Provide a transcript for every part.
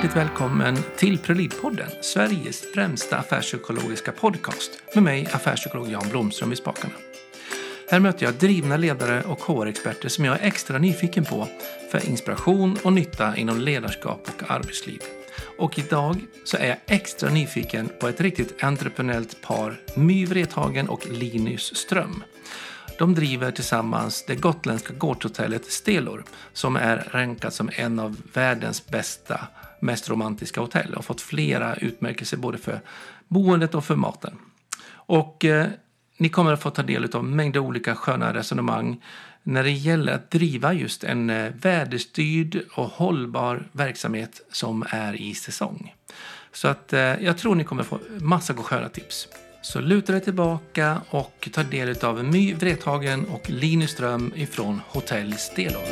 Hjärtligt välkommen till Prolidpodden, Sveriges främsta affärspsykologiska podcast med mig, affärspsykolog Jan Blomström i spakarna. Här möter jag drivna ledare och HR-experter som jag är extra nyfiken på för inspiration och nytta inom ledarskap och arbetsliv. Och idag så är jag extra nyfiken på ett riktigt entreprenöriellt par, My Vrethagen och Linus Ström. De driver tillsammans det gotländska gårdshotellet Stelor som är rankat som en av världens bästa, mest romantiska hotell och fått flera utmärkelser både för boendet och för maten. Och eh, ni kommer att få ta del av mängder olika sköna resonemang när det gäller att driva just en eh, väderstyrd och hållbar verksamhet som är i säsong. Så att eh, jag tror ni kommer få massa sköna tips. Så luta dig tillbaka och ta del av My Vrethagen och Linus Ström ifrån Hotell Stelon.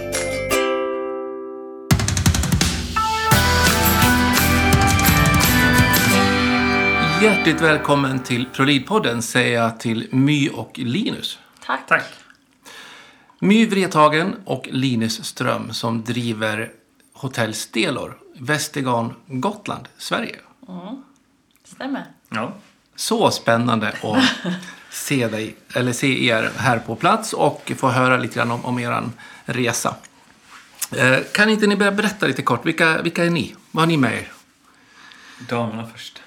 Hjärtligt välkommen till Prolidpodden säger jag till My och Linus. Tack. Tack. My Wrethagen och Linus Ström som driver Hotell Stelor, Västergarn, Gotland, Sverige. Stämmer. Ja. Så spännande att se, dig, eller se er här på plats och få höra lite grann om, om er resa. Eh, kan inte ni börja berätta lite kort, vilka, vilka är ni? Vad har ni med er? Damerna först.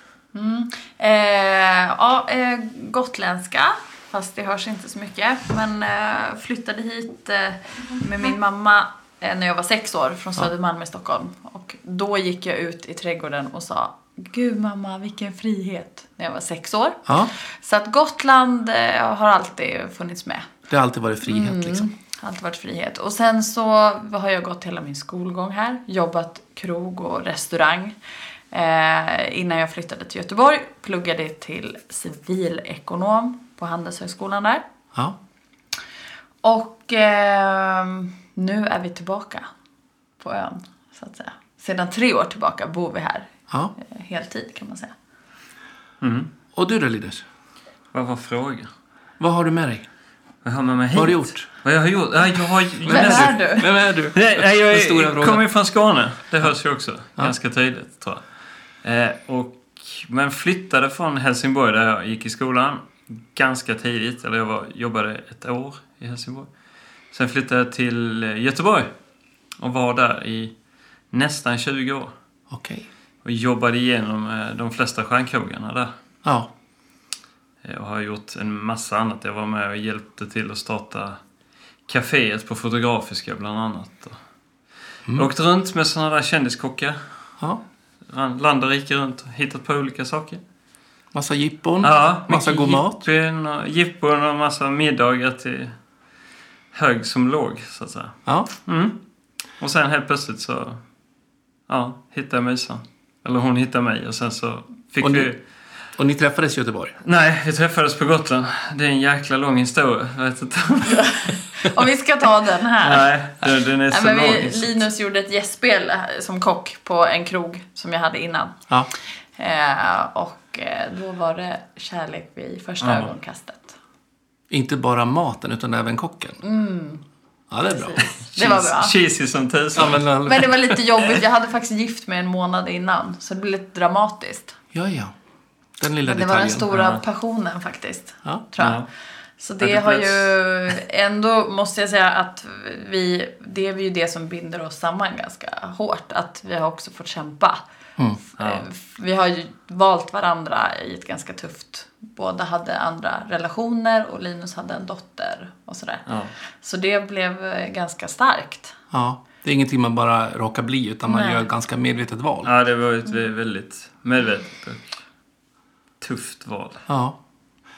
Eh, ja, eh, gotländska. Fast det hörs inte så mycket. Men eh, flyttade hit eh, med min mamma eh, när jag var sex år från Södermalm i Stockholm. Och då gick jag ut i trädgården och sa Gud mamma, vilken frihet. När jag var sex år. Ja, Så att Gotland eh, har alltid funnits med. det har alltid varit frihet liksom. Har alltid varit frihet. Och sen så har jag gått hela min skolgång här. Jobbat krog och restaurang. Eh, innan jag flyttade till Göteborg. Pluggade till civilekonom på Handelshögskolan där. Ja. Och eh, nu är vi tillbaka på ön, så att säga. Sedan tre år tillbaka bor vi här. ja. Eh, heltid kan man säga. Och du då Linus? Vad var frågan? Vad har du med dig? Vad har man med hit? Vad har du gjort? Vad jag har gjort? Ja, jag har... Vem är du? Vem är du? Nej, jag är, kommer ju från Skåne. Det hörs ju också. Ganska tydligt, tror jag. Eh, och, men flyttade från Helsingborg där jag gick i skolan ganska tidigt. Eller jag var, jobbade ett år i Helsingborg. Sen flyttade jag till Göteborg. Och var där i nästan 20 år. Okej. Och jobbade igenom eh, de flesta stjärnkrogarna där. Ja. Eh, Och har gjort en massa annat. Jag var med och hjälpte till att starta kaféet på Fotografiska bland annat. Och Åkt runt med sådana där kändiskockar. ja. Land och rike runt och hittat på olika saker. Massa jippon, Ja, massa god mat. Jippon och, jippon och massa middagar till hög som låg, så att säga. Ja. Mm. Och sen helt plötsligt så ja, hittade jag Mysan. Eller hon hittade mig och sen så fick Och vi... Och ni träffades i Göteborg? Nej, vi träffades på Gotland. Det är en jäkla lång historia. Jag vet inte. Om vi ska ta den här. Nej, den, den är Nej, så men lång. vi, Linus gjorde ett gästspel eh, som kock på en krog som jag hade innan. Ja. Eh, och eh, då var det kärlek vid första Ja. ögonkastet. Inte bara maten utan även kocken? Ja, det är bra. Det var bra. Cheesy som tusan. Ja, men, Men det var lite jobbigt. Jag hade faktiskt gift mig en månad innan. Så det blev lite dramatiskt. ja, ja. Den lilla Men det var detaljen. den stora Ja. passionen faktiskt. Ja. Tror jag. Ja. Så det har ju... Ändå måste jag säga att vi... Det är ju det som binder oss samman ganska hårt. Att vi har också fått kämpa. Mm. Ja. Eh, Vi har ju valt varandra i ett ganska tufft... Båda hade andra relationer och Linus hade en dotter och sådär. Ja. Så det blev eh, ganska starkt. ja. Det är ingenting man bara råkar bli utan man Nej. gör ett ganska medvetet val. ja, det var ett väldigt medvetet tufft val. Ja.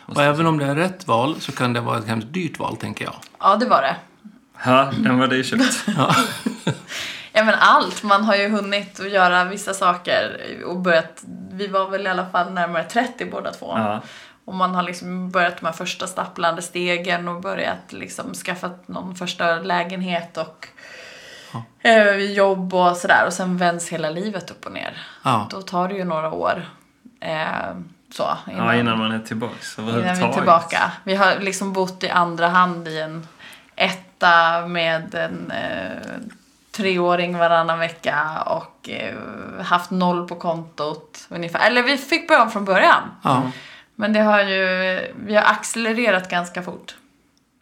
Och även om det är rätt val så kan det vara ett hemskt dyrt val, tänker jag. Ja, det var det. Ja, den var dyrköpt. Ja. Ja men allt. Man har ju hunnit att göra vissa saker och börjat. Vi var väl i alla fall närmare 30 båda två. Ja. Och man har liksom börjat de här första stapplande stegen och börjat liksom skaffat någon första lägenhet och eh, jobb och sådär. Och sen vänds hela livet upp och ner. Ja. Då tar det ju några år. Eh, så, ja, innan man är tillbaks innan vi är tillbaka. Vi har liksom bott i andra hand i en etta med en, eh, treåring varannan vecka och eh, haft noll på kontot ungefär. Eller vi fick börja från början. Ja. Men det har ju, vi har accelererat ganska fort.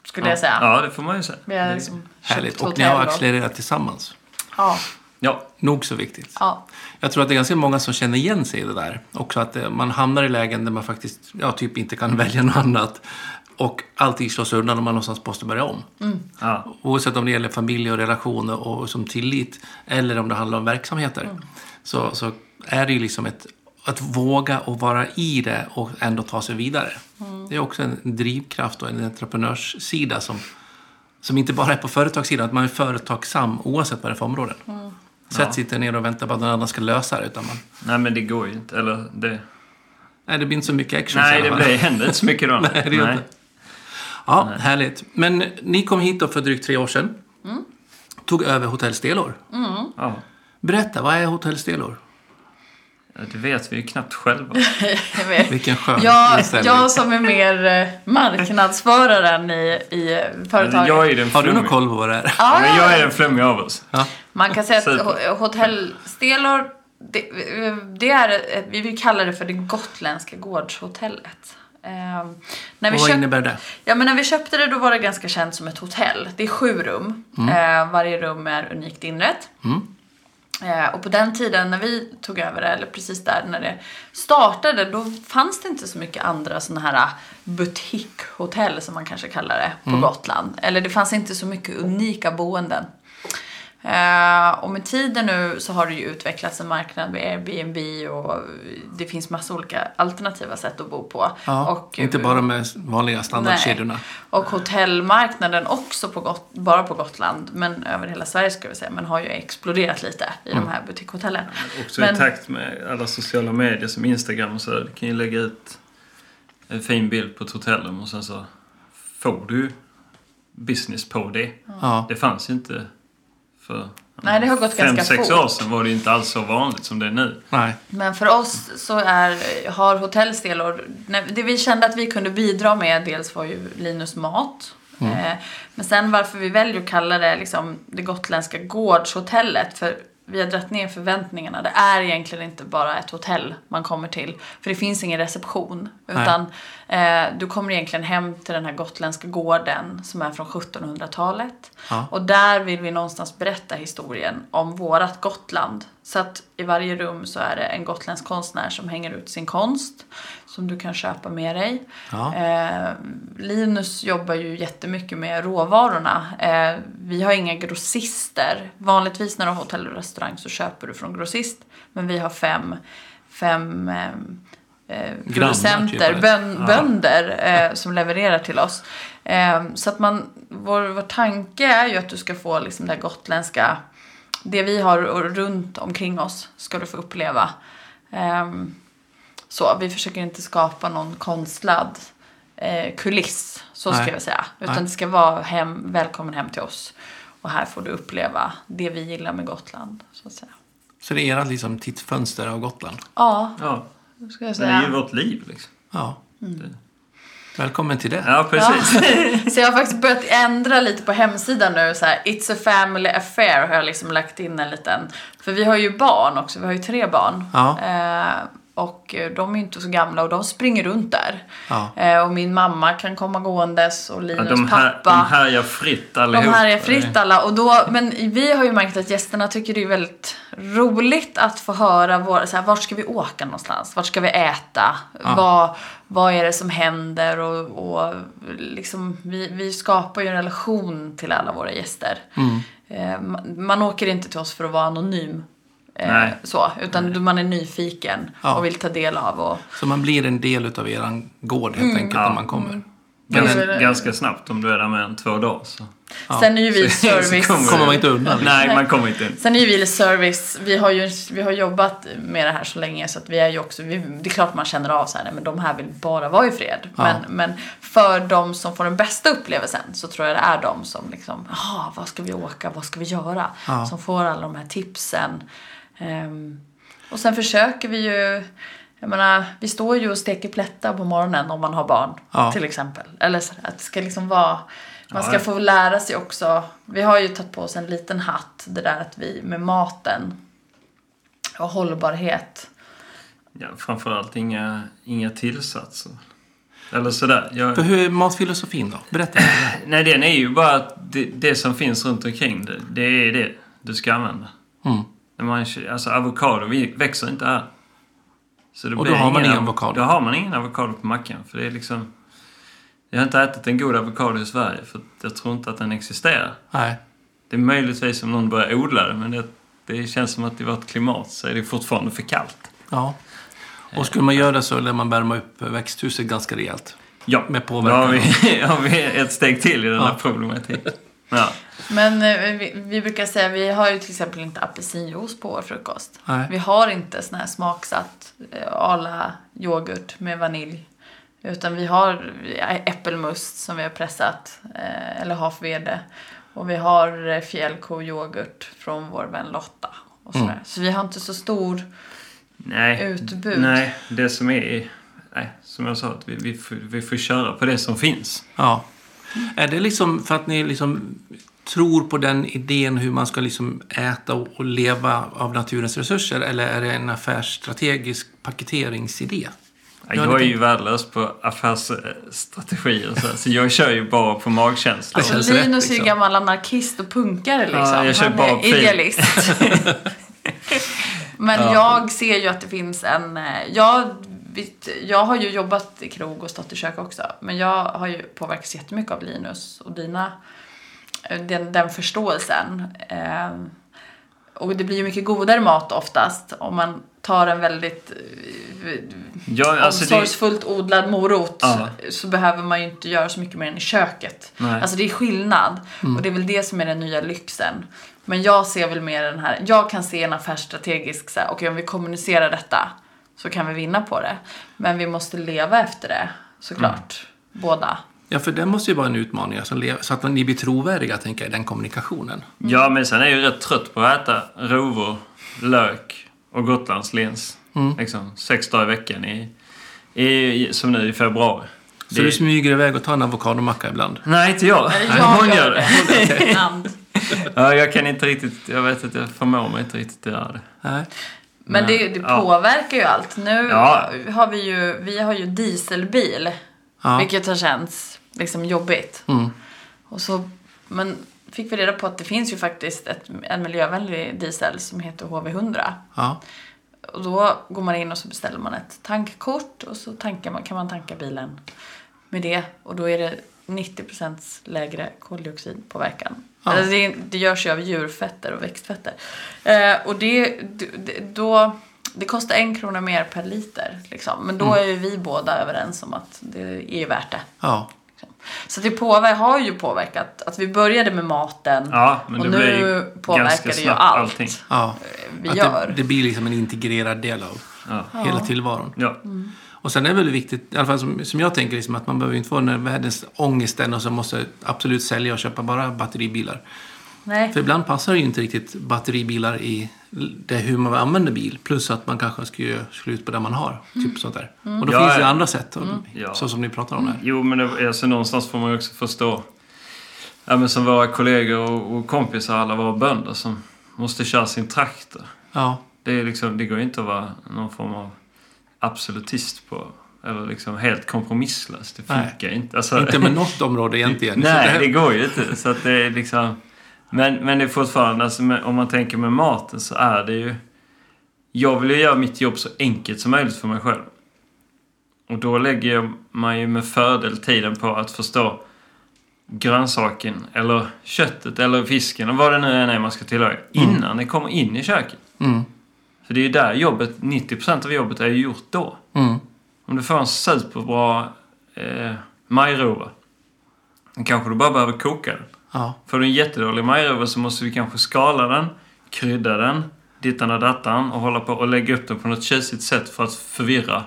Skulle jag säga. Ja, det får man ju säga. Vi har liksom Härligt. Och ni har accelererat tillsammans. Ja, Ja, Nog så viktigt. ja. Jag tror att det är ganska många som känner igen sig i det där. Också att eh, man hamnar i lägen där man faktiskt ja, typ inte kan välja något annat. Och allting slås undan och man någonstans måste börja om. ja. Oavsett om det gäller familj och relationer och som tillit eller om det handlar om verksamheter. Så, så är det ju liksom ett, att våga och vara i det och ändå ta sig vidare. Det är också en drivkraft och en entreprenörssida som, som inte bara är på företagssidan, att man är företagsam oavsett vad det är för områden. Sätt sig inte ner och vänta på att någon annan ska lösa det. Utan man, Nej, men det går ju inte. Eller det... nej, det blir inte så mycket action. Nej, det blir, händer inte så mycket då. Nej, det gör inte. Ja, härligt. Men ni kom hit då för drygt tre år sedan. Tog över Hotell Stelor. Ja. Berätta, vad är Hotell Stelor? Ja, Det vet vi ju knappt själva. Vilken skön Jag, inställning. jag som är mer eh, marknadsföraren i, i företaget. Jag är den Har du någon koll på vad det är? Ja, Men jag är den flummiga av oss. Ja. Man kan säga att Super. ho- Hotell Stelor, det, det är, vi vill kalla det för det gotländska gårdshotellet. Ehm, när vi Och vad innebär det? Ja, men när vi köpte det då var det ganska känt som ett hotell. Det är sju rum. Eh, varje rum är unikt inrett. Eh, och på den tiden när vi tog över det, eller precis där när det startade, då fanns det inte så mycket andra sådana här butikshotell som man kanske kallar det på Gotland. Eller det fanns inte så mycket unika boenden. Eh, och med tiden nu så har det ju utvecklats en marknad med Airbnb och det finns massa olika alternativa sätt att bo på. Ja, och, inte bara med vanliga standardkedjorna. Nej. Och hotellmarknaden också på Got- bara på Gotland, men över hela Sverige ska vi säga, men har ju exploderat lite i Mm. de här butikshotellen. Också Men- i takt med alla sociala medier som Instagram och så. Du kan ju lägga ut en fin bild på ett hotellrum och sen så får du business på det. Ja. Det fanns ju inte för Nej, det har gått fem, ganska sex fort. år sedan var det inte alls så vanligt som det är nu. Nej. Men för oss så är, har hotellstelor, nej, det vi kände att vi kunde bidra med dels var ju Linus mat. Eh, men sen varför vi väljer att kalla det liksom det gotländska gårdshotellet, för vi har dragit ner förväntningarna. Det är egentligen inte bara ett hotell man kommer till. För det finns ingen reception. Utan eh, du kommer egentligen hem till den här gotländska gården som är från 1700-talet. Ja. Och där vill vi någonstans berätta historien om vårat Gotland. Så att i varje rum så är det en gotländsk konstnär som hänger ut sin konst. Som du kan köpa med dig. Ja. Eh, Linus jobbar ju jättemycket med råvarorna. Eh, vi har inga grossister. Vanligtvis när du har hotell och restaurang så köper du från grossist. Men vi har fem, fem eh, eh, producenter, typ. bön, Ja. bönder eh, som levererar till oss. Eh, så att man, vår, vår tanke är ju att du ska få liksom det gotländska, det vi har runt omkring oss ska du få uppleva. Ehm, så, vi försöker inte skapa någon konstlad eh, kuliss, så ska Nej. jag säga. Utan Nej. det ska vara hem, välkommen hem till oss. Och här får du uppleva det vi gillar med Gotland, så att säga. Så det är ert liksom tittfönster av Gotland? Ja, Ja, det ska jag det är ju säga. vårt liv liksom. Ja. Mm. Välkommen till det. Ja, precis. Så jag har faktiskt börjat ändra lite på hemsidan nu. Så här, It's a family affair har jag liksom lagt in en liten. För vi har ju barn också, vi har ju tre barn. Ja. Eh, och eh, de är inte så gamla och de springer runt där. Ja. Eh, och min mamma kan komma gåendes och Ja, Linus de, här, pappa. de härjar fritt allihop. De här är fritt alla. Och då, men vi har ju märkt att gästerna tycker det är väldigt roligt att få höra vår, så här, vart ska vi åka någonstans? Vart ska vi äta? Ja. Vad, vad är det som händer? Och, och liksom, vi, vi skapar ju en relation till alla våra gäster. Mm. Eh, man, man åker inte till oss för att vara anonym. Eh, Nej. så, utan man är nyfiken Ja. och vill ta del av. Och, Så man blir en del utav eran gård Mm. helt enkelt Ja. när man kommer. Ganska, Men- ganska snabbt om du är där med en två dagar. Så. Sen är ju vi Så- så service. kommer- kommer man inte undan. liksom. Nej, man kommer inte in. Sen är ju vi service, vi har ju vi har jobbat med det här så länge så att vi är ju också, vi, det är klart man känner av så här, nej, men de här vill bara vara i fred. Ja. Men, men för de som får den bästa upplevelsen så tror jag det är de som liksom, jaha, vad ska vi åka, vad ska vi göra? Ja. Som får alla de här tipsen. Ehm, och sen försöker vi ju, jag menar, vi står ju och steker plättar på morgonen om man har barn. Ja. Till exempel. Eller så att det ska liksom vara Man ska Ja. få lära sig också. Vi har ju tagit på oss en liten hatt. Det där att vi med maten och hållbarhet. Ja, framförallt inga, inga tillsatser. Eller sådär. Jag, För hur är matfilosofin då? Berätta. nej, den är ju bara att det, det som finns runt omkring det, det är det du ska använda. Mm. Man, alltså avokado vi- växer inte här. Så det Och då har man ingen av- avokado? Då har man ingen avokado på mackan. För det är liksom... Jag har inte ätit en god avokado i Sverige för jag tror inte att den existerar. Nej. Det är möjligtvis om någon börjar odla det men det, det känns som att i vårt klimat så är det fortfarande för kallt. Ja. Och skulle man göra så lär man värma upp växthuset ganska rejält. Ja, Med då påverkan. har vi, har vi ett steg till i den här Ja. problematiken. Ja. Men eh, vi, vi brukar säga vi har ju till exempel inte apelsinjuice på vår frukost. Nej. Vi har inte sån här smaksatt eh, ala yoghurt med vanilj. Utan vi har äppelmust som vi har pressat, eh, eller havsvede. Och vi har fjällkoyoghurt från vår vän Lotta. Och sådär. Mm. Så vi har inte så stor Nej, utbud. nej, det som är... Nej, som jag sa, att vi, vi, får, vi får köra på det som finns. Ja. Är det liksom för att ni liksom tror på den idén hur man ska liksom äta och leva av naturens resurser? Eller är det en affärsstrategisk paketeringsidé? Jag är ju värdelös på affärsstrategier så, så jag kör ju bara på magkänsla. Alltså, rätt, Linus är ju liksom. gammal anarkist och punkare liksom. Ja, jag kör Han bara är pil. idealist. Men Ja. jag ser ju att det finns en... eh, Jag, jag har ju jobbat i krog och stått i kök också. Men jag har ju påverkats jättemycket av Linus och dina... eh, Den, den förståelsen. Eh, Och det blir ju mycket godare mat oftast om man tar en väldigt eh, Ja, alltså det, omsorgsfullt odlad morot Ja. så behöver man ju inte göra så mycket mer än i köket. Nej. Alltså det är skillnad. Och det är väl det som är den nya lyxen. Men jag ser väl mer den här, jag kan se en affärsstrategisk så här, okej om vi kommunicerar detta så kan vi vinna på det. Men vi måste leva efter det såklart. Båda. Ja, för det måste ju vara en utmaning. Alltså, så att ni blir trovärdiga, tänker jag, i den kommunikationen. ja, men sen är jag ju rätt trött på att äta rovor, lök och gotlandslins. Mm. Liksom, sex dagar i veckan i, i, som nu i februari. Så Det- du smyger iväg och tar en avokadomacka ibland? Nej, inte jag. Nej, jag hon gör det. det. Ja, jag kan inte riktigt, jag vet att jag förmår mig inte riktigt att göra det. Nej. Men det, det ja. påverkar ju allt. Nu Ja. har vi ju, vi har ju dieselbil. Ja. Vilket har känts liksom jobbigt. Mm. Och så, men fick vi reda på att det finns ju faktiskt ett, en miljövänlig diesel som heter HV100. Ja. Och då går man in och så beställer man ett tankkort och så tankar man, kan man tanka bilen med det. Och då är det 90% lägre koldioxidpåverkan. Ja. Alltså det, det görs ju av djurfetter och växtfetter. Eh, och det, det, då, det kostar en krona mer per liter. Liksom. Men då är ju vi båda överens om att det är värt det. Ja. Så det påver- har ju påverkat. Att vi började med maten Ja, men och nu ju påverkar det ju allt allting. ja. vi Att gör. Det, det blir liksom en integrerad del av Ja. hela tillvaron. ja. Och sen är det väldigt viktigt, i alla fall som, som jag tänker, liksom, att man behöver inte få den världens ångesten och så måste absolut sälja och köpa bara batteribilar. Nej. För ibland passar det ju inte riktigt batteribilar i det hur man använder bil. Plus att man kanske ska göra slut på det man har. Typ sånt där. Och då Ja, finns det andra sätt. Och, Ja. Så som ni pratar om här. Jo, men det, alltså, någonstans får man ju också förstå. Ja, men som våra kollegor och, och kompisar, alla våra bönder som måste köra sin traktor. Ja. Det, är liksom, det går ju inte att vara någon form av absolutist på. Eller liksom helt kompromisslös. Det Nej. funkar inte. Alltså, Inte med något område egentligen. Nej, det går ju inte. Så att det är liksom... Men, men det är fortfarande, alltså, om man tänker med maten så är det ju... Jag vill ju göra mitt jobb så enkelt som möjligt för mig själv. Och då lägger jag- man ju med fördel tiden på att förstå grönsaken eller köttet eller fisken och vad det nu än är man ska tillaga innan det kommer in i köket. Mm. För det är ju där jobbet, 90% av jobbet är ju gjort då. Mm. Om du får en superbra eh, majrova, kanske du bara behöver koka den. Ja. Får du en jättedålig majrova så måste du kanske skala den, krydda den, dittan och dattan och hålla på och lägga upp den på något tjusigt sätt för att förvirra.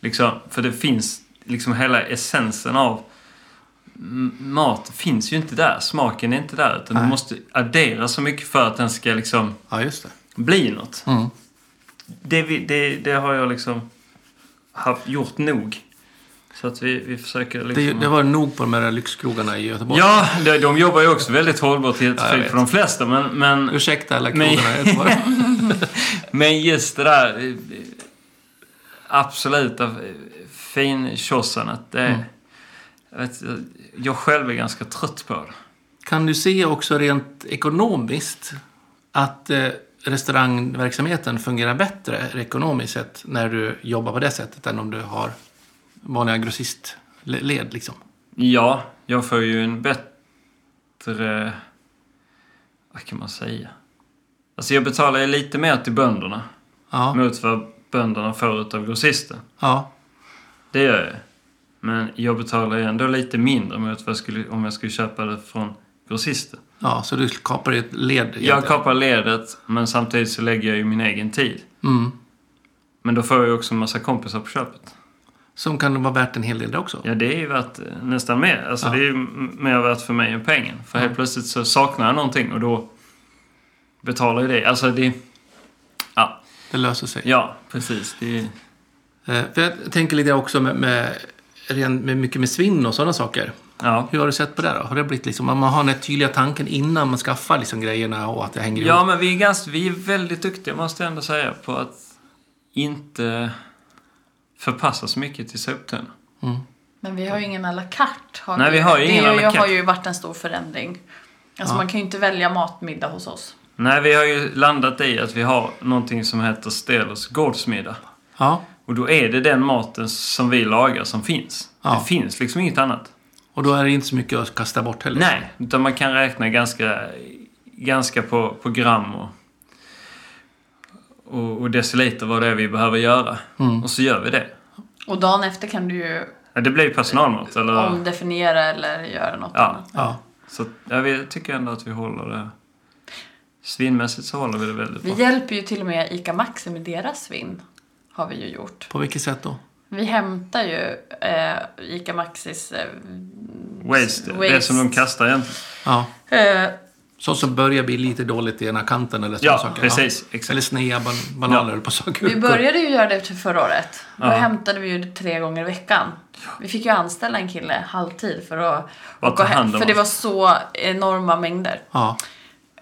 Liksom, för det finns, liksom hela essensen av mat finns ju inte där. Smaken är inte där. Utan Nej. du måste addera så mycket för att den ska liksom ja, just det. Bli något. Mm. Det, vi- det, det har jag liksom haft, gjort nog. Så att vi, vi försöker Det, liksom... det var nog på de här lyxkrogarna i Göteborg. Ja, de, de jobbar ju också väldigt hållbart till Ja, för, de flesta. Men, men, Ursäkta alla krogarna i Göteborg. men just det där eh, absoluta eh, finkjossandet. Det, Mm. jag, vet, jag själv är ganska trött på det. Kan du se också rent ekonomiskt att eh, restaurangverksamheten fungerar bättre ekonomiskt sett när du jobbar på det sättet än om du har vanliga grossistled liksom? Ja, jag får ju en bättre... Vad kan man säga? Alltså jag betalar ju lite mer till bönderna Ja, mot vad bönderna får utav grossisten. ja, Det gör jag. Men jag betalar ju ändå lite mindre mot vad jag skulle, om jag skulle köpa det från grossisten. Ja, så du kapar ett led Jag kapar ledet, men samtidigt så lägger jag ju min egen tid. Mm. Men då får jag ju också en massa kompisar på köpet. Som kan vara värt en hel del också. Ja, det är ju värt eh, nästan mer. Alltså Ja. det är ju mer värt för mig än pengen. För helt plötsligt så saknar jag någonting och då betalar ju det. Alltså det... Ja, Det löser sig. ja precis. Det Eh, För jag tänker lite också med, med, med mycket med svinn och sådana saker. Ja. Hur har du sett på det då? Har det blivit liksom, om man har den här tydliga tanken innan man skaffar liksom grejerna och att det hänger ja, ihop? men vi är, ganska, vi är väldigt duktiga måste jag ändå säga på att inte förpassa så mycket till soptunnan. Mm. Men vi har ju ingen à la carte. Har Nej, vi har ju ingen det à la har carte. ju varit en stor förändring. Alltså Ja. man kan ju inte välja matmiddag hos oss. Nej, vi har ju landat i att vi har någonting som heter Stelers gårdsmiddag. Ja, Och då är det den maten som vi lagar som finns. Ja. Det finns liksom inget annat. Och då är det inte så mycket att kasta bort heller. Nej, utan man kan räkna ganska, ganska på, på gram och, och, och deciliter vad det är vi behöver göra. Mm. Och så gör vi det. Och dagen efter kan du ju Ja, det blir ju personalmat. Eller, omdefiniera eller göra något Ja. annat. Ja. så ja, vi tycker ändå att vi håller det... Svinmässigt så håller vi det väldigt Vi bra. hjälper ju till och med ICA Maxi med deras svinn. Har vi ju gjort. På vilket sätt då? Vi hämtar ju eh, ICA Maxis eh, Waste, det waste. som de kastar egentligen. Ja. eh, Sånt som börjar bli lite dåligt i ena kanten eller sådana Ja, saker. precis. Eller Exakt. snea ban bananer Ja. på saker. Vi började ju göra det till förra året. Då Ja. hämtade vi ju det tre gånger i veckan. Vi fick ju anställa en kille halvtid för att Bara åka ta hand om För det var så enorma mängder. Ja,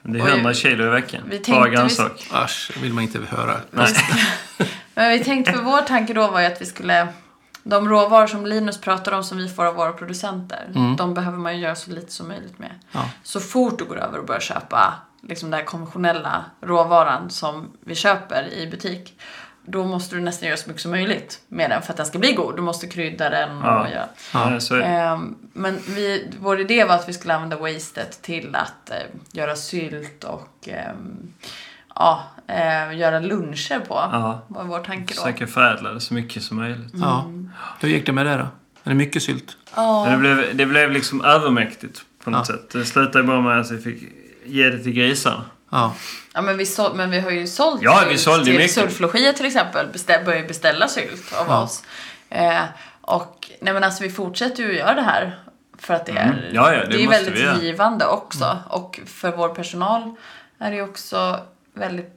Det är Oj. 100 kilo i veckan. Vi Bara tänkte vi- grönsak. Asch, vill man inte höra. Men vi tänkte för vår tanke då var ju att vi skulle de råvaror som Linus pratar om som vi får av våra producenter, Mm. de behöver man ju göra så lite som möjligt med. Ja. Så fort du går över och börjar köpa liksom den här konventionella råvaran som vi köper i butik, då måste du nästan göra så mycket som möjligt med den för att den ska bli god. Du måste krydda den och Ja. göra. Ja. Så. Ehm, men vi, vår idé var att vi skulle använda wastet till att eh, göra sylt och ehm, ja, eh, göra luncher på. Ja. var vår tanke då. Försöka förädla det så mycket som möjligt. Ja. Hur gick det med det då? Är det mycket sylt? Ja. Det, blev, det blev liksom övermäktigt på något Ja. sätt. Det slutade bara med att vi fick ge det till grisarna. Ja. Ja, men vi, sål, men vi har ju sålt Ja, vi sylt sålde till mycket. Sulflogia till exempel. Beställ, börjar ju beställa sylt av Ja. oss. Eh, och nej men alltså vi fortsätter ju att göra det här. För att det är, Mm. Ja, ja, det det är vi väldigt. Mm. givande också. Och för vår personal är det också väldigt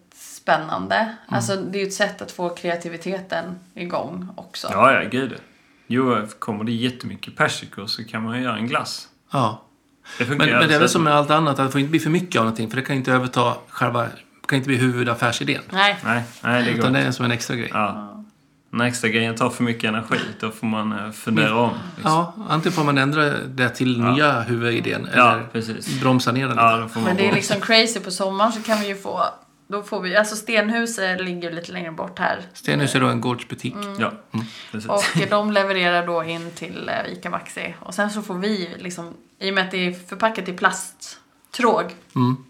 spännande. Mm. Alltså det är ju ett sätt att få kreativiteten igång också. Ja, ja, gud. Jo, kommer det jättemycket persikor så kan man ju göra en glass. ja. Det Men, men det är väl alldeles som med allt annat, att det får inte bli för mycket av någonting. För det kan inte överta själva... Kan inte bli huvudaffärsidén. Nej. Nej, nej, det går Utan det inte. är som en extra grej. Ja. När extra grejen tar för mycket energi, då får man eh, fundera om. Liksom. Ja, antingen får man ändra det till Ja. nya huvudidén. Ja, Eller precis. bromsa ner den lite. Ja, Men det är liksom crazy på sommaren så kan vi ju få då får vi, alltså Stenhuset ligger lite längre bort här. Stenhus är då en gårdsbutik. Ja, precis. Och de levererar då in till eh, ICA Maxi. Och sen så får vi liksom, i och med att det är förpackat i plasttråg, Mm.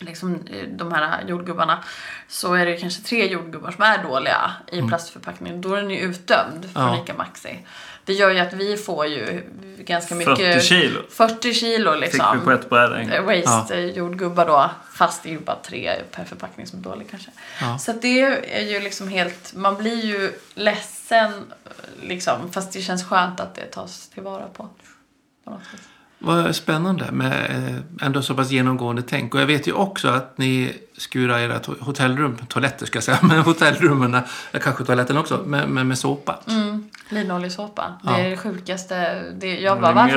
liksom eh, de här jordgubbarna, så är det kanske tre jordgubbar som är dåliga i plastförpackning. Då är den ju utdömd från Mm. Ja. ICA Maxi. Det gör ju att vi får ju ganska mycket... 40 kilo 40 kilo fick liksom. vi på ett bräde Eh. Waste eh, jordgubbar då. Fast det är ju bara tre per förpackning som är dålig kanske. Ja. Så att det är ju liksom helt, man blir ju ledsen liksom. Fast det känns skönt att det tas tillvara på. på något sätt. Vad spännande med eh, ändå så pass genomgående tänk. Och jag vet ju också att ni skurar era to- hotellrum, toaletter ska jag säga, men hotellrummen, eh, kanske toaletten också, med, med, med såpa. Mm. Linoljessåpa. Ja. Det är det sjukaste. Det, jag Det bara, varför,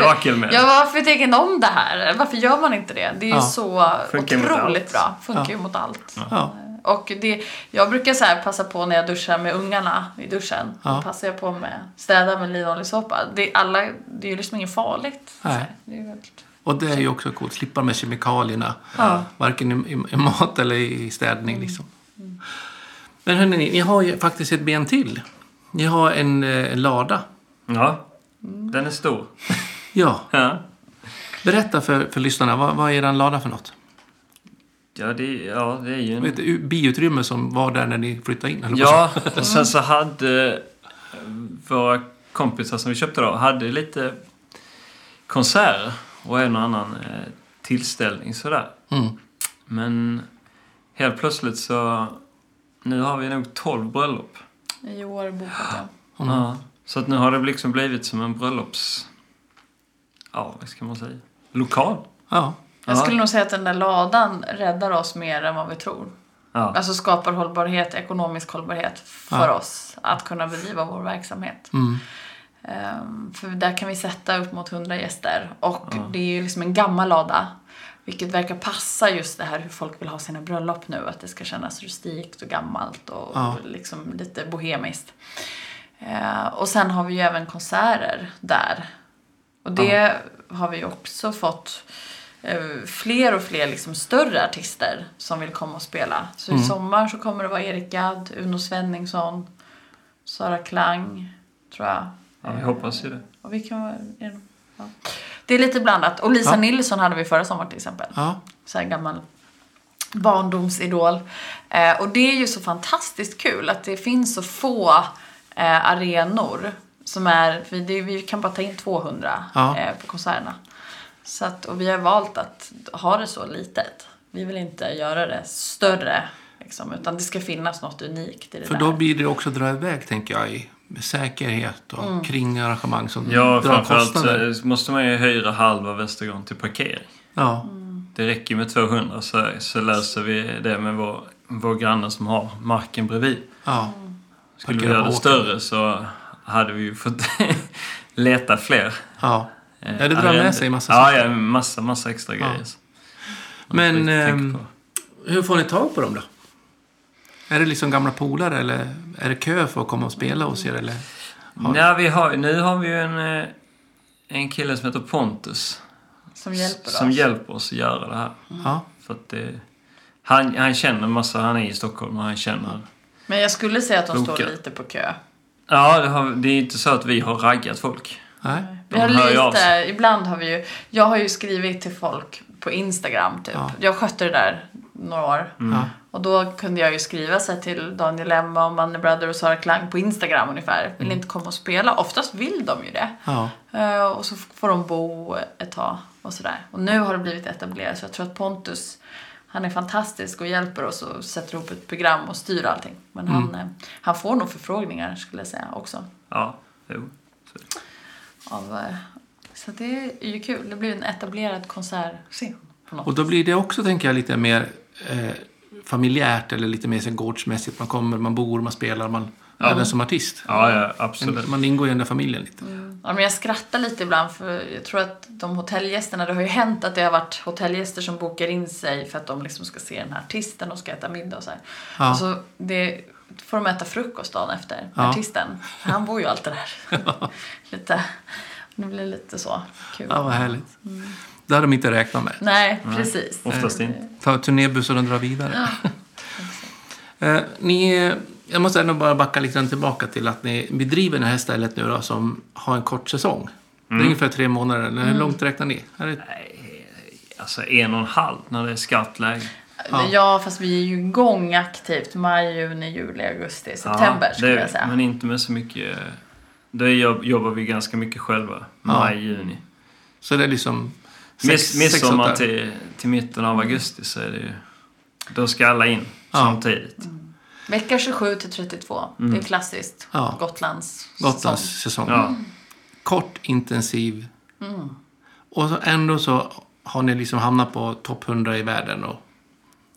ja, varför tycker ni om det här? Varför gör man inte det? Det är ju Ja. så Funkar otroligt bra. Funkar Ja. ju mot allt. Ja. Och det, jag brukar så här passa på när jag duschar med ungarna i duschen. Ja. Då passar jag på med städa med linoljessåpa. Det, är alla, det är ju liksom inget farligt. Nej. Det är väldigt... Och det är ju också coolt. Slippa med kemikalierna. Ja. Varken i, i, i mat eller i städning. Liksom. Men hörni, ni har ju faktiskt ett ben till. Ni har en, eh, en lada. Ja, den är stor. Ja, Ja, berätta för, för lyssnarna. Vad, vad är er lada för något? Ja, det, ja det är ju en... Ett biutrymme som var där när ni flyttade in? eller Ja, och sen så hade eh, våra kompisar som vi köpte då, hade lite konserter och en och annan eh, tillställning sådär. så? Mm. Men helt plötsligt så... Nu har vi nog 12 bröllop. I år bokat jag. Mm. Ja, så att nu har det liksom blivit som en bröllops... Ja, vad ska man säga? Lokal. Ja. Jag Ja. skulle nog säga att den där ladan räddar oss mer än vad vi tror. Ja. Alltså skapar hållbarhet, ekonomisk hållbarhet för Ja. oss att kunna bedriva vår verksamhet. Mm. Ehm, för där kan vi sätta upp mot 100 gäster och Ja. det är ju liksom en gammal lada. Vilket verkar passa just det här hur folk vill ha sina bröllop nu. Att det ska kännas rustikt och gammalt och liksom lite bohemiskt. Eh, och sen har vi ju även konserter där. Och det har vi ju också fått fler och fler liksom större artister som vill komma och spela. Så Mm. i sommar så kommer det vara Erik Gadd, Uno Svenningsson, Sara Klang, tror jag. ja, vi hoppas ju det. Och vi kan är det- ja. det är lite blandat. Och Lisa Ja. Nilsson hade vi förra sommaren till exempel. Ja. Så här gammal barndomsidol. Eh, och det är ju så fantastiskt kul att det finns så få eh, arenor som är, vi, det, vi kan bara ta in 200 Ja. eh, på konserterna. Så att, och vi har valt att ha det så litet. Vi vill inte göra det större. Liksom, utan det ska finnas något unikt i det För där. då blir det också dra iväg, tänker jag, i med säkerhet och Mm. kring arrangemang som Ja, drar framförallt kostnader. så måste man ju hyra halva Västergården till parkering. Ja. Det räcker med 200 så, så löser vi det med vår, vår granne som har marken bredvid. ja. Skulle vi Parkera göra på det större så hade vi ju fått leta fler. ja. Eh, Ja, det drar med sig massa Ja, saker. ja, massa, massa extra Ja. grejer. Man får Men ehm, hur får ni tag på dem då? Är det liksom gamla polare eller är det kö för att komma och spela hos er? Eller? har- Ja, vi har, nu har vi ju en, eh, en kille som heter Pontus. som hjälper Som oss. hjälper oss att göra det här. Ja. För att det, han, han känner massa, han är i Stockholm och han känner... Men jag skulle säga att de Boka. står lite på kö. Ja, det, har, det är inte så att vi har raggat folk. Nej? Vi har lite, ibland har vi ju, jag har ju skrivit till folk på Instagram typ. Ja. Jag skötte det där några år. Mm. Och då kunde jag ju skriva så till Daniel Emma och Manne Brother och Sara Klang på Instagram ungefär. Vill inte komma och spela. Oftast vill de ju det. Ja. Eh, och så får de bo ett tag och sådär. Och nu har det blivit etablerat så jag tror att Pontus han är fantastisk och hjälper oss och sätter ihop ett program och styr allting. Men han, Mm. eh, han får nog förfrågningar skulle jag säga också. Ja, jo. Av, eh, så det är ju kul. Det blir en etablerad konsertscen. Och då blir det också, tänker jag, lite mer eh, familjärt eller lite mer så gårdsmässigt. Man kommer, man bor, man spelar, man, Ja. även som artist. Ja, ja, absolut. Man ingår i den där familjen lite. Ja, men jag skrattar lite ibland för jag tror att de hotellgästerna, det har ju hänt att det har varit hotellgäster som bokar in sig för att de liksom ska se den här artisten och ska äta middag och så här. Ja. Och så det, får de äta frukost dagen efter, Ja. artisten. Han bor ju alltid där. lite, det blir lite så kul. Ja, vad härligt. Det hade de inte räknat med. Nej, precis. Oftast inte. Ta turnébussen och dra vidare. eh, ni, jag måste ändå bara backa lite grann tillbaka till att ni bedriver det här stället nu då som har en kort säsong. Det är ungefär tre månader. Hur långt räknar ni? Är det, Alltså en och en halv när det är skarpt läge. Ja. Ja. fast vi är ju igång aktivt maj, juni, juli, augusti, september Ja, skulle jag säga. Men inte med så mycket... Då jobb- jobbar vi ganska mycket själva. Maj, juni. så det är liksom... Midsommar till, till mitten av augusti så är det ju... Då ska alla in Ja. samtidigt. Vecka 27 till 32. Det är klassiskt. Ja. Gotlands Gotlands säsong. säsong. Ja. Kort, intensiv. Mm. Och så ändå så har ni liksom hamnat på topp 100 i världen och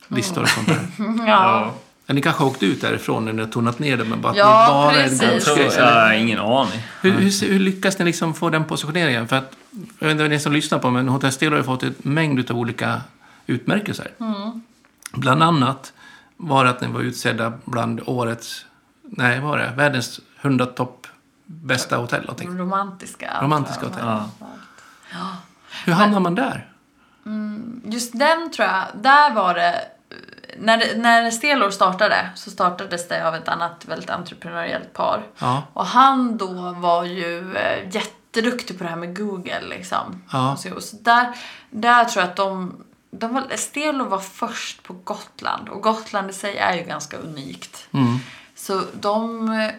listor och sånt där. Ja. Ja. Ni kanske har åkt ut därifrån när ni har tonat ner det, men bara att Ja, ni bara precis. är en Jag tror, gårdsgrej. jag har ingen aning. Hur, hur, hur lyckas ni liksom få den positioneringen? För att, jag vet inte vad ni som lyssnar på, men Hotell Stelo har ju fått en mängd av olika utmärkelser. Bland annat var det att ni var utsedda bland årets, nej vad var det, världens 100 topp bästa hotell. någonting. Romantiska. Romantiska hotell. Ja. Hur hamnar man där? Just den tror jag, där var det... När, när Stelor startade så startades det av ett annat väldigt entreprenöriellt par. Ja, Och han då var ju eh, jätteduktig på det här med Google liksom. Ja. Så, så där, där tror jag att de... de var, Stelo var först på Gotland och Gotland i sig är ju ganska unikt. mm. Så de eh,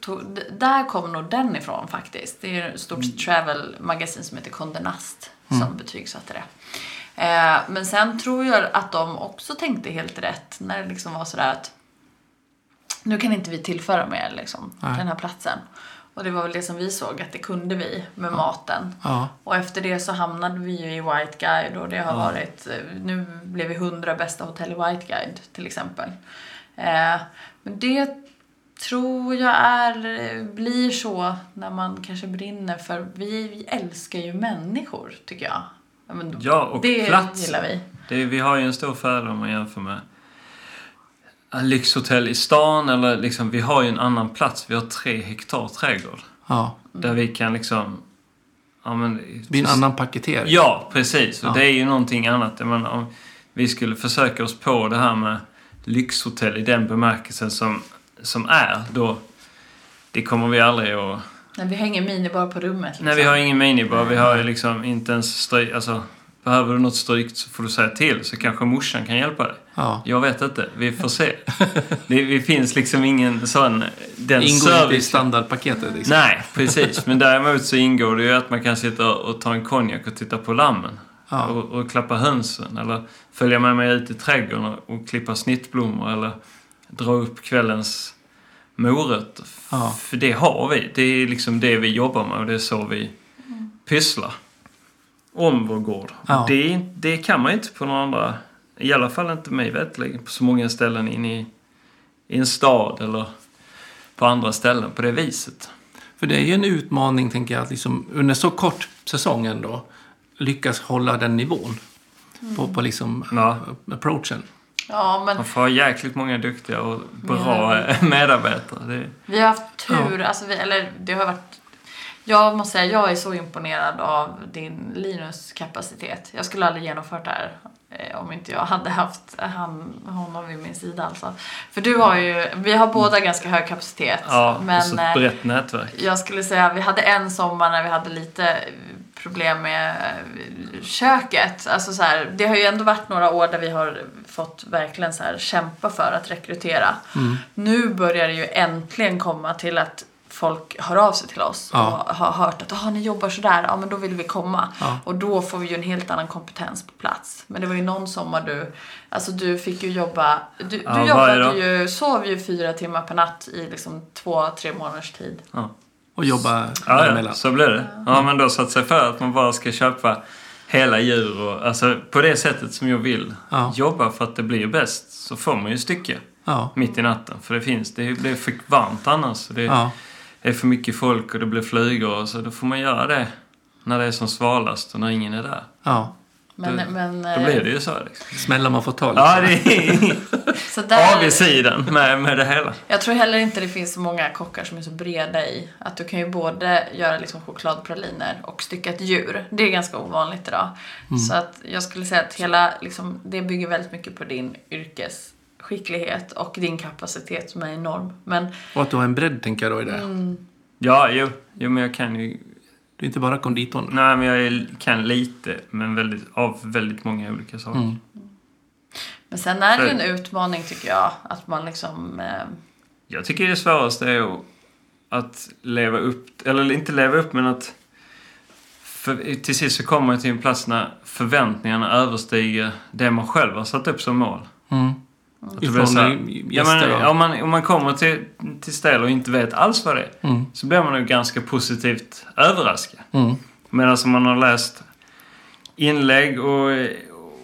tog, där kom nog den ifrån faktiskt. Det är ett stort travel-magasin som heter Condé Nast som betygsatte det. Eh, men sen tror jag att de också tänkte helt rätt när det liksom var sådär att nu kan inte vi tillföra mer liksom, till den här platsen. Och det var väl det som vi såg att det kunde vi med maten. ja, Och efter det så hamnade vi ju i White Guide och det har varit, eh, nu blev vi 100 bästa hotell i White Guide till exempel. Eh, men det tror jag är, blir så när man kanske brinner för, vi, vi älskar ju människor tycker jag. Ja, men Ja, och det plats. gillar vi. Det, vi har ju en stor fördel om man jämför med lyxhotell i stan eller liksom, vi har ju en annan plats. Vi har tre hektar trädgård. ja. Där vi kan liksom... Ja, men, Det blir en annan paketering. Ja, precis. Och Ja. det är ju någonting annat. Jag menar, om vi skulle försöka oss på det här med lyxhotell i den bemärkelsen som, som är, då... Det kommer vi aldrig att... När vi har ingen minibar på rummet. Liksom. Nej, vi har ingen minibar. Vi har liksom inte ens stryk... Alltså, behöver du något strykt så får du säga till. Så kanske morsan kan hjälpa dig. Ja. Jag vet inte. Vi får se. det, det finns liksom ingen sån... Den Ingår inte i service... standardpaketet liksom. Nej, precis. Men däremot så ingår det ju att man kan sitta och ta en konjak och titta på lammen. Ja. Och, och klappa hönsen. Eller följa med mig ut i trädgården och, och klippa snittblommor. Eller dra upp kvällens morötter. Ja. För det har vi. Det är liksom det vi jobbar med och det är så vi pysslar. Om vår gård. Ja. Det, det kan man inte på några andra... I alla fall inte mig veterligen på så många ställen inne i, i en stad eller på andra ställen på det viset. För det är ju en utmaning, tänker jag, att liksom, under så kort säsong ändå lyckas hålla den nivån. På, på liksom Ja. approachen. Ja, men Man får jäkligt många duktiga och bra Ja. medarbetare. Det, Vi har haft tur, alltså vi, eller det har varit... Jag måste säga, jag är så imponerad av din Linus kapacitet. Jag skulle aldrig genomfört det här eh, om inte jag hade haft han, honom vid min sida alltså. För du har ju, vi har båda ganska hög kapacitet. ja, men och så eh, ett brett nätverk. jag skulle säga, vi hade en sommar när vi hade lite problem med eh, köket. Alltså så här, det har ju ändå varit några år där vi har fått verkligen så här kämpa för att rekrytera. Mm. Nu börjar det ju äntligen komma till att folk hör av sig till oss Ja. och har hört att ah, ni jobbar sådär, ja men då vill vi komma. Ja. Och då får vi ju en helt annan kompetens på plats. Men det var ju någon sommar du, alltså du fick ju jobba, du, Ja, du jobbade ju, sov ju fyra timmar per natt i liksom två, tre månaders tid. Och jobba Ja, ja, däremellan. så blir det. Ja, men då satt sig för att man bara ska köpa hela djur och alltså på det sättet som jag vill Ja. jobba för att det blir bäst så får man ju stycke Ja. mitt i natten. För det finns, det blir för varmt annars. Så det Ja. är för mycket folk och det blir flygor och så då får man göra det när det är som svalast och när ingen är där. ja. Men, Då- men, Då eh, blir det ju så liksom. Smällar man får ta liksom. Ja, det är så där, avigsidan med, med det hela. Jag tror heller inte det finns så många kockar som är så breda i att du kan ju både göra liksom chokladpraliner och stycka ett djur. Det är ganska ovanligt idag. Så att jag skulle säga att hela, liksom, det bygger väldigt mycket på din yrkesskicklighet och din kapacitet som är enorm. Men Och att du har en bredd, tänker jag då i det. Mm. Ja, jo, jo men jag kan ju... Du är inte bara konditorn. Nej, men jag är, kan lite, men väldigt, av väldigt många olika saker. Mm. Men sen är det ju en utmaning tycker jag. Att man liksom... Eh, Jag tycker det svåraste är att, att leva upp, eller inte leva upp men att för, till sist så kommer man till en plats när förväntningarna överstiger det man själv har satt upp som mål. Mm. Så Ifrån här- ja, men, om, man, om man kommer till, till ställe och inte vet alls vad det är Mm. så blir man nog ganska positivt överraskad. Mm. Medan om man har läst inlägg och,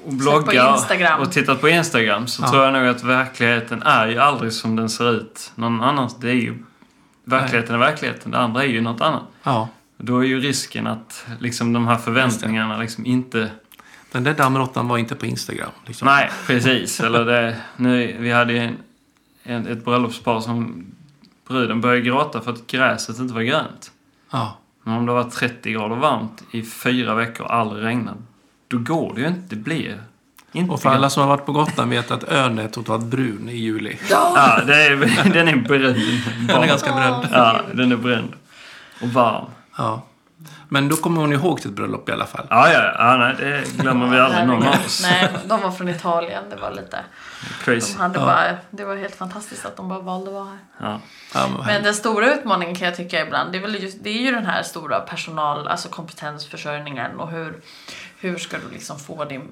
och bloggar och tittat på Instagram så Ja. tror jag nog att verkligheten är ju aldrig som den ser ut någon annans. Det är ju... Verkligheten är verkligheten. Det andra är ju något annat. Ja. Då är ju risken att liksom de här förväntningarna liksom inte... Den där dammråttan var inte på Instagram. Liksom. Nej, precis. Eller det, nu, vi hade ju en, en, ett bröllopspar som bruden började gråta för att gräset inte var grönt. Ja. Men om det var 30 grader varmt i fyra veckor och aldrig regnat, då går det ju inte. Det blir inte Och för alla som har varit på Gotland vet att ön är totalt brun i juli. Ja, det är, den är bränd. Den är ganska bränd. Ja, den är bränd. Och varm. Ja. Men då kommer hon ihåg sitt bröllop i alla fall. Ja, ja, ja nej, det glömmer vi aldrig någon av oss. Nej, de var från Italien. Det var lite... Crazy. De hade Ja. bara, det var helt fantastiskt att de bara valde att vara här. Ja. Ja, men, Men den stora utmaningen kan jag tycka ibland, det är, väl just, det är ju den här stora personal, alltså kompetensförsörjningen och hur, hur ska du liksom få din,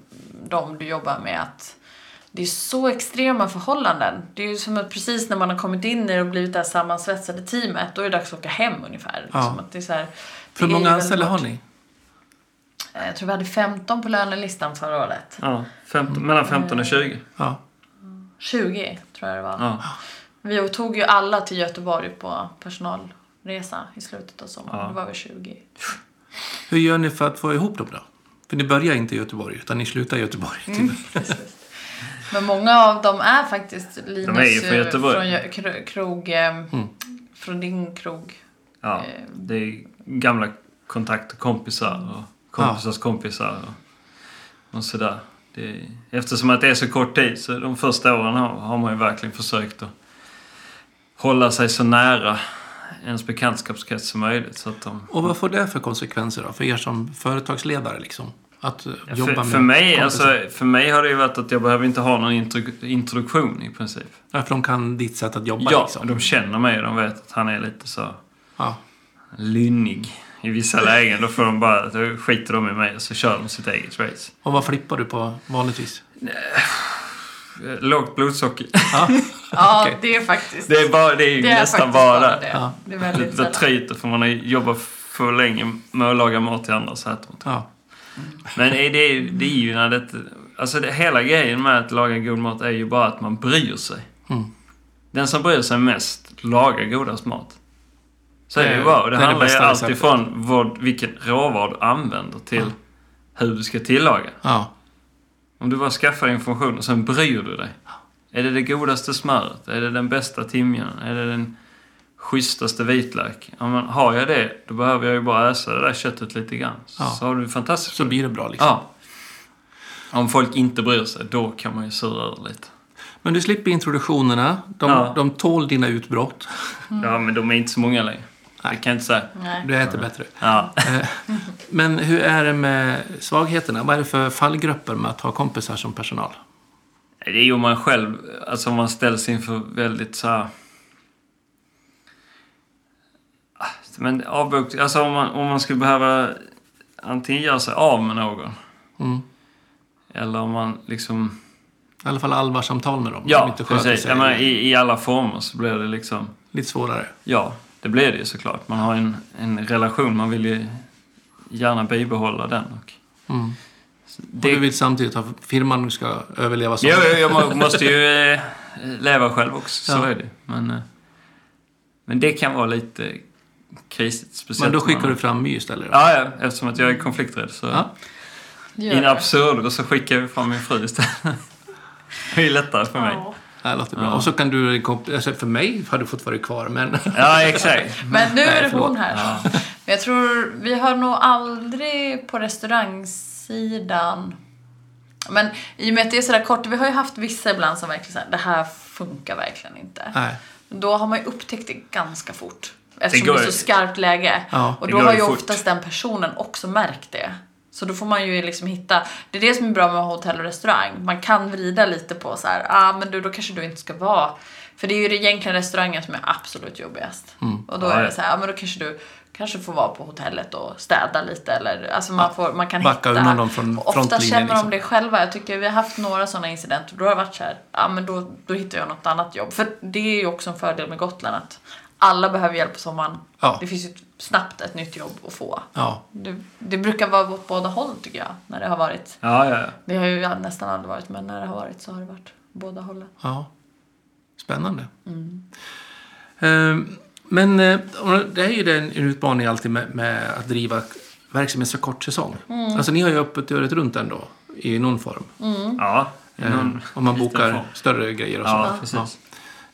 de du jobbar med att det är så extrema förhållanden. Det är ju som att precis när man har kommit in i det och blivit det här sammansvetsade teamet, då är det dags att åka hem ungefär. Ja. Liksom att det är så här, För det är många anställda har ni? Eh, Jag tror vi hade 15 på lönelistan förra året. Ja, 15, mellan 15 och 20. Ja. 20 tror jag det var. Ja. Vi tog ju alla till Göteborg på personalresa i slutet av sommaren. Ja. Det var väl 20. Hur gör ni för att få ihop dem då? För ni börjar inte i Göteborg, utan ni slutar i Göteborg. Mm. Men många av dem är faktiskt Linus De är ju från Göteborg. från krog, eh, från din krog. Ja, Eh. det är gamla kontakter, kompisar och kompisars kompisar och, och sådär. Det, eftersom att det är så kort tid så de första åren har, har man ju verkligen försökt att hålla sig så nära ens bekantskapskrets som möjligt. Så att de, Och vad får det för konsekvenser då? För er som företagsledare liksom? Att Ja, jobba för, med för, mig, alltså, för mig har det ju varit att jag behöver inte ha någon intro, introduktion i princip. Ja, för de kan ditt sätt att jobba Ja, liksom. de känner mig och de vet att han är lite så Ja. lynnig i vissa lägen. Då får de bara, då skiter de i mig och så kör de sitt eget race. Och vad flippar du på vanligtvis? Eh, Lågt blodsocker. Ja, Ja, det är faktiskt. Det är, bara, det är det är nästan bara bara det. det. Ja. Det är väldigt Det sällan. tryter för man har jobbat för länge med att laga mat till andra så äter man inte. ja. Men det är, det det är ju när det... Alltså det, hela grejen med att laga god mat är ju bara att man bryr sig. Mm. Den som bryr sig mest lagar godast mat. Så är det ju Det- bara. Och det, det det handlar ju bästa allt receptet. ifrån vad, vilken råvara du använder till hur du ska tillaga. ja. Om du bara skaffar information och sen bryr du dig. Är det det godaste smöret? Är det den bästa timjanen? Är det den schysstaste vitlök? Ja, men har jag det, då behöver jag ju bara äsa det där köttet lite grann. Ja. Så har du fantastiskt. Så blir det bra liksom. Ja. Om folk inte bryr sig, då kan man ju sura över lite. Men du slipper introduktionerna. De, Ja. de tål dina utbrott. Ja, men de är inte så många längre. Det kan jag inte säga. Nej. Du äter bättre. Ja. Eh, Men hur är det med svagheterna? Vad är det för fallgrupper med att ha kompisar som personal? Det är ju om man själv, alltså om man ställs inför väldigt så här... Ah, Men avbok, alltså om man, om man skulle behöva antingen göra sig av med någon. Mm. Eller om man liksom... I alla fall allvarsamtal med dem. de Ja, inte precis. sig. Ja, men i, I alla former så blir det liksom... Lite svårare. Ja, det blir det ju såklart. Man har en, en relation, man vill ju gärna bibehålla den. Och Mm. det, Och du vill samtidigt att firman ska överleva som... Jo, jo, jag må- måste ju eh, leva själv också. Så Ja. är det Men, eh, men det kan vara lite krisigt. Speciellt Men då skickar man- du fram My istället? Ja, ja, eftersom att jag är konflikträdd så... Ja. In absurdo så skickar jag fram min fru istället. det är lättare för mig. Ja. Det låter bra. Ja. Och så kan du... Alltså för mig hade du fått vara kvar, men... Ja, exakt. Men nu är det hon här. Men jag tror, vi har nog aldrig på restaurangsidan men i och med att det är sådär kort, vi har ju haft vissa ibland som verkligen såhär, det här funkar verkligen inte. Nej. Då har man ju upptäckt det ganska fort. Eftersom går det är så skarpt läge. Ja, och det då har ju fort. oftast den personen också märkt det. Så då får man ju liksom hitta, det är det som är bra med hotell och restaurang. Man kan vrida lite på så här, ah men du då kanske du inte ska vara. För det är ju det egentligen restaurangen som är absolut jobbigast. Och då Ja, är ja. det så här, ah men då kanske du kanske får vara på hotellet och städa lite eller alltså man, får, man kan Backa hitta. undan från och ofta känner de liksom. det själva. Jag tycker vi har haft några sådana incidenter. Då har det varit så här, ja men då, då hittar jag något annat jobb. För det är ju också en fördel med Gotland att alla behöver hjälp på sommaren. Ja. Det finns ju ett snabbt ett nytt jobb att få. Ja. Det, det brukar vara åt båda håll tycker jag. När det har varit. Ja, ja, ja. Det har ju nästan aldrig varit men när det har varit så har det varit båda hållen. ja. Spännande. Mm. Ehm, Men eh, det är ju en utmaning alltid med, med att driva verksamhet så kort säsong. Mm. Alltså ni har ju öppet året runt ändå i någon form. Ja, i Eh, någon om man bokar form. större grejer och Ja, så. precis.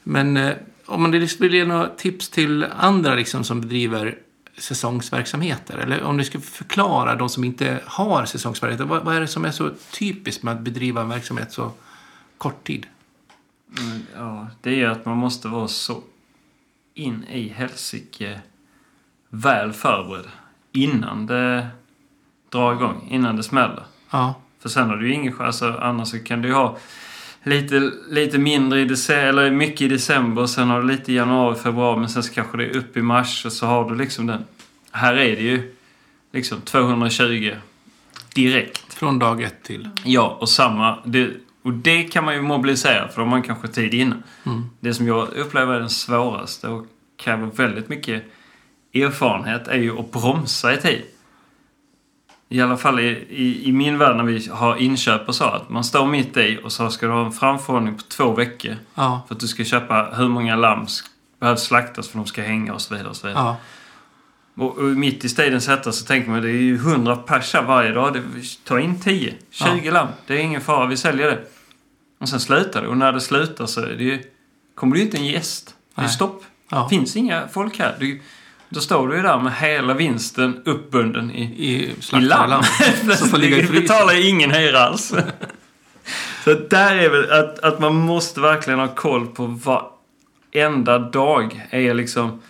Men eh, om man vill ge några tips till andra liksom, som bedriver säsongsverksamheter. Eller om ni skulle förklara de som inte har säsongsverksamheter. Vad, vad är det som är så typiskt med att bedriva en verksamhet så kort tid? Mm, Ja, det är ju att man måste vara så in i helsike väl förberedd innan det drar igång, innan det smäller. Ja, För sen har du ju ingen chans, alltså, annars kan du ju ha lite, lite mindre i december, eller mycket i december, sen har du lite i januari, februari, men sen så kanske det är upp i mars och så har du liksom den. Här är det ju liksom 220 direkt. från dag ett till. Ja, och samma. Det, och det kan man ju mobilisera för då har man kanske tid innan. Mm. Det som jag upplever är den svåraste och kräver väldigt mycket erfarenhet är ju att bromsa i tid. I alla fall i, i, i min värld när vi har inköp och så. Att man står mitt i och så ska du ha en framförhållning på två veckor. Ja, För att du ska köpa hur många lamm som behövs slaktas för att de ska hänga och så vidare. Och så vidare. ja, Och, och mitt i stadens hetta så tänker man det är ju 100 pers här varje dag. Det, ta in 10, 20 lamm. Det är ingen fara, vi säljer det. Och sen slutar det. Och när det slutar så är det ju, kommer det ju inte en gäst. Det är stopp. ja. Det finns inga folk här. Du, då står du ju där med hela vinsten uppbunden i, I i lamm. Som får ligga i frysen. betalar ju ingen hyra alls. så där är väl att, att man måste verkligen ha koll på varenda dag är liksom...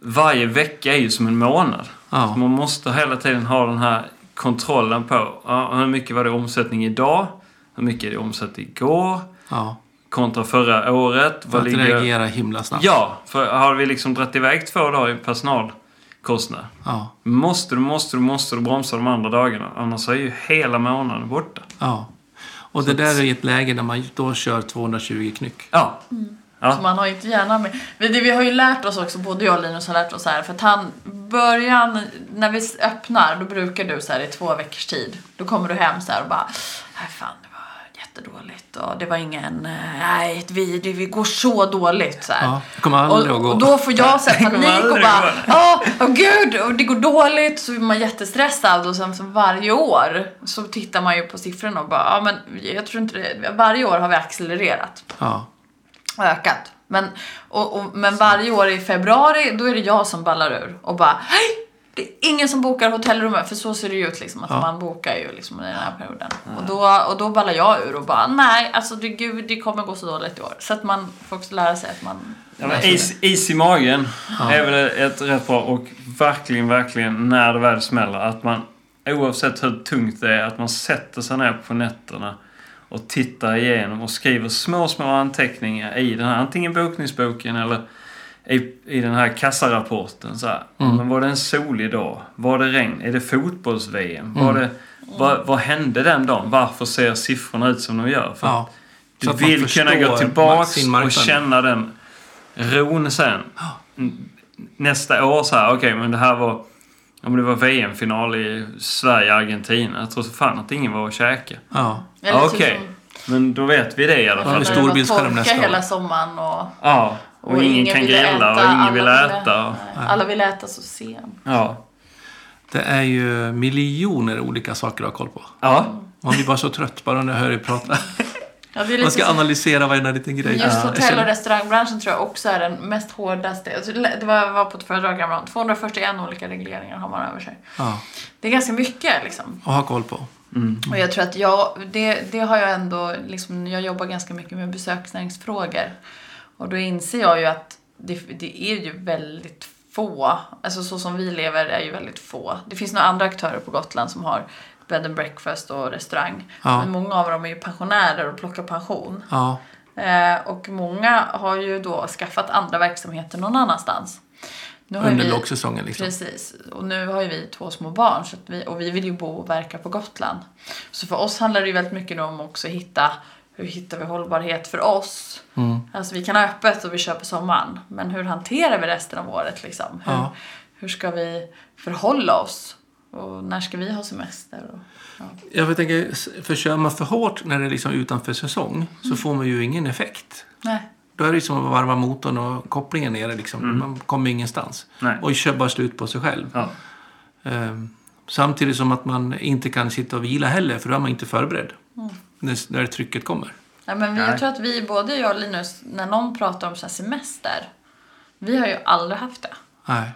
Varje vecka är ju som en månad. Ja, Man måste hela tiden ha den här kontrollen på ja, hur mycket var det omsättning idag? Hur mycket är det omsättning igår? ja. Kontra förra året? För att ligger... reagera himla snabbt. Ja, för har vi liksom dragit iväg två dagar i personalkostnad Ja, Måste du, måste du, måste du bromsa de andra dagarna. Annars är ju hela månaden borta. ja. Och det där är i ett läge när man då kör 220 knyck. Ja. Ja. Så man har ju inte gärna med. Vi, det, vi har ju lärt oss också, både jag och Linus har lärt oss så här. För att han, början, när vi öppnar, då brukar du så här i två veckors tid. Då kommer du hem så här och bara, nej fan jättedåligt och det var ingen, nej vi, det, vi går så dåligt så. Ja, det kommer aldrig och, att gå. och då får jag så här panik och bara, ja, åh gud, och det går dåligt. Så är man jättestressad och sen så varje år så tittar man ju på siffrorna och bara, ja men jag tror inte det, varje år har vi accelererat Ja, och ökat. Men, och, och, men varje år i februari, då är det jag som ballar ur och bara Hej! Det är ingen som bokar hotellrummet, för så ser det ju ut liksom. Att Ja. man bokar ju liksom i den här perioden. Och, då, och då ballar jag ur och bara nej, alltså det, gud, det kommer gå så dåligt i år. Så att man får också lära sig att man... Ja, is, is i magen är väl ett rätt bra och verkligen, verkligen när det väl smäller att man oavsett hur tungt det är att man sätter sig ner på nätterna och tittar igenom och skriver små, små anteckningar i den här antingen bokningsboken eller i, i den här kassarapporten. Så här. Mm. Men var det en solig dag? Var det regn? Är det fotbolls-VM? Var det, vad, vad hände den dagen? Varför ser siffrorna ut som de gör? För ja. du vill kunna gå tillbaks sin och känna den ron sen. Nästa år så här, okej men det här var... Om det var VM-final i Sverige-Argentina. Jag tror så fan att ingen var och käkade. Ja, Eller typ Okej. som- Men då vet vi det i alla Ja, fall. stor det var torka nästa år. hela sommaren och... Ja. Och, ingen, kan ville grilla och äta, ingen vill äta. Och, nej, alla vill äta så sent. ja. det är ju miljoner olika saker att ha koll på. Ja. Man blir bara så trött bara när jag hör er prata. Ja, Man ska så- analysera varenda liten grej. Just hotell och restaurangbranschen tror jag också är den mest hårdaste. Alltså, Det var, jag var på ett föredrag häromdagen. 241 olika regleringar har man över sig. Ja, Det är ganska mycket liksom. och ha koll på. Mm. Och jag tror att jag, det, det har jag ändå, liksom, jag jobbar ganska mycket med besöksnäringsfrågor. Och då inser jag ju att det, det är ju väldigt få, alltså så som vi lever är ju väldigt få. Det finns några andra aktörer på Gotland som har bed and breakfast och restaurang. Ja. Men många av dem är ju pensionärer och plockar pension. Ja, Eh, och många har ju då skaffat andra verksamheter någon annanstans. Nu har under vi- lågsäsongen liksom. Precis. Och nu har ju vi två små barn så att vi, och vi vill ju bo och verka på Gotland. Så för oss handlar det ju väldigt mycket om också hitta hur hittar vi hållbarhet för oss? Mm. Alltså vi kan ha öppet och vi på sommaren. Men hur hanterar vi resten av året liksom? Hur, Ja. hur ska vi förhålla oss? Och när ska vi ha semester? Och, ja. Jag tänker, för kör man för hårt när det är liksom utanför säsong så får man ju ingen effekt. Nej. Då är det som att varva motorn och kopplingen nere. Liksom. Man kommer ingenstans. Nej. Och kör bara slut på sig själv. Ja. Ehm, samtidigt som att man inte kan sitta och vila heller, för då är man inte förberedd. När, när trycket kommer. Nej, men vi, Nej. jag tror att vi, både jag och Linus, när någon pratar om så här semester, vi har ju aldrig haft det. Nej.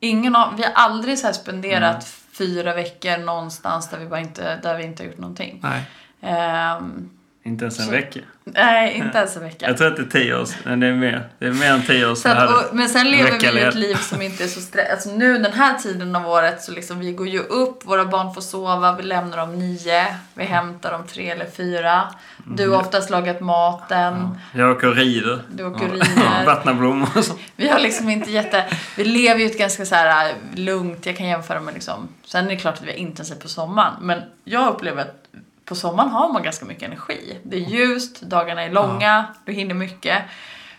Ingen av, vi har aldrig så här spenderat fyra veckor någonstans där vi, bara inte, där vi inte har gjort någonting. Nej. Ehm, Inte ens en Så- vecka. nej, inte ens en vecka. Jag tror att det är tio år men det är mer. Det är mer än tio år sedan att, och, men sen lever vi ju ett liv som inte är så stressat. Alltså nu den här tiden av året så liksom vi går ju upp, våra barn får sova, vi lämnar dem nio, vi hämtar dem tre eller fyra. Du Mm. har oftast lagat maten, Jag åker och rider. du åker och Ja, rider. Vattnar blommor och så. Vi har liksom inte jätte... Vi lever ju ett ganska så här äh, lugnt, jag kan jämföra med liksom... Sen är det klart att vi är intensivt på sommaren, men jag upplever att på sommaren har man ganska mycket energi. Det är ljust, dagarna är långa, du hinner mycket.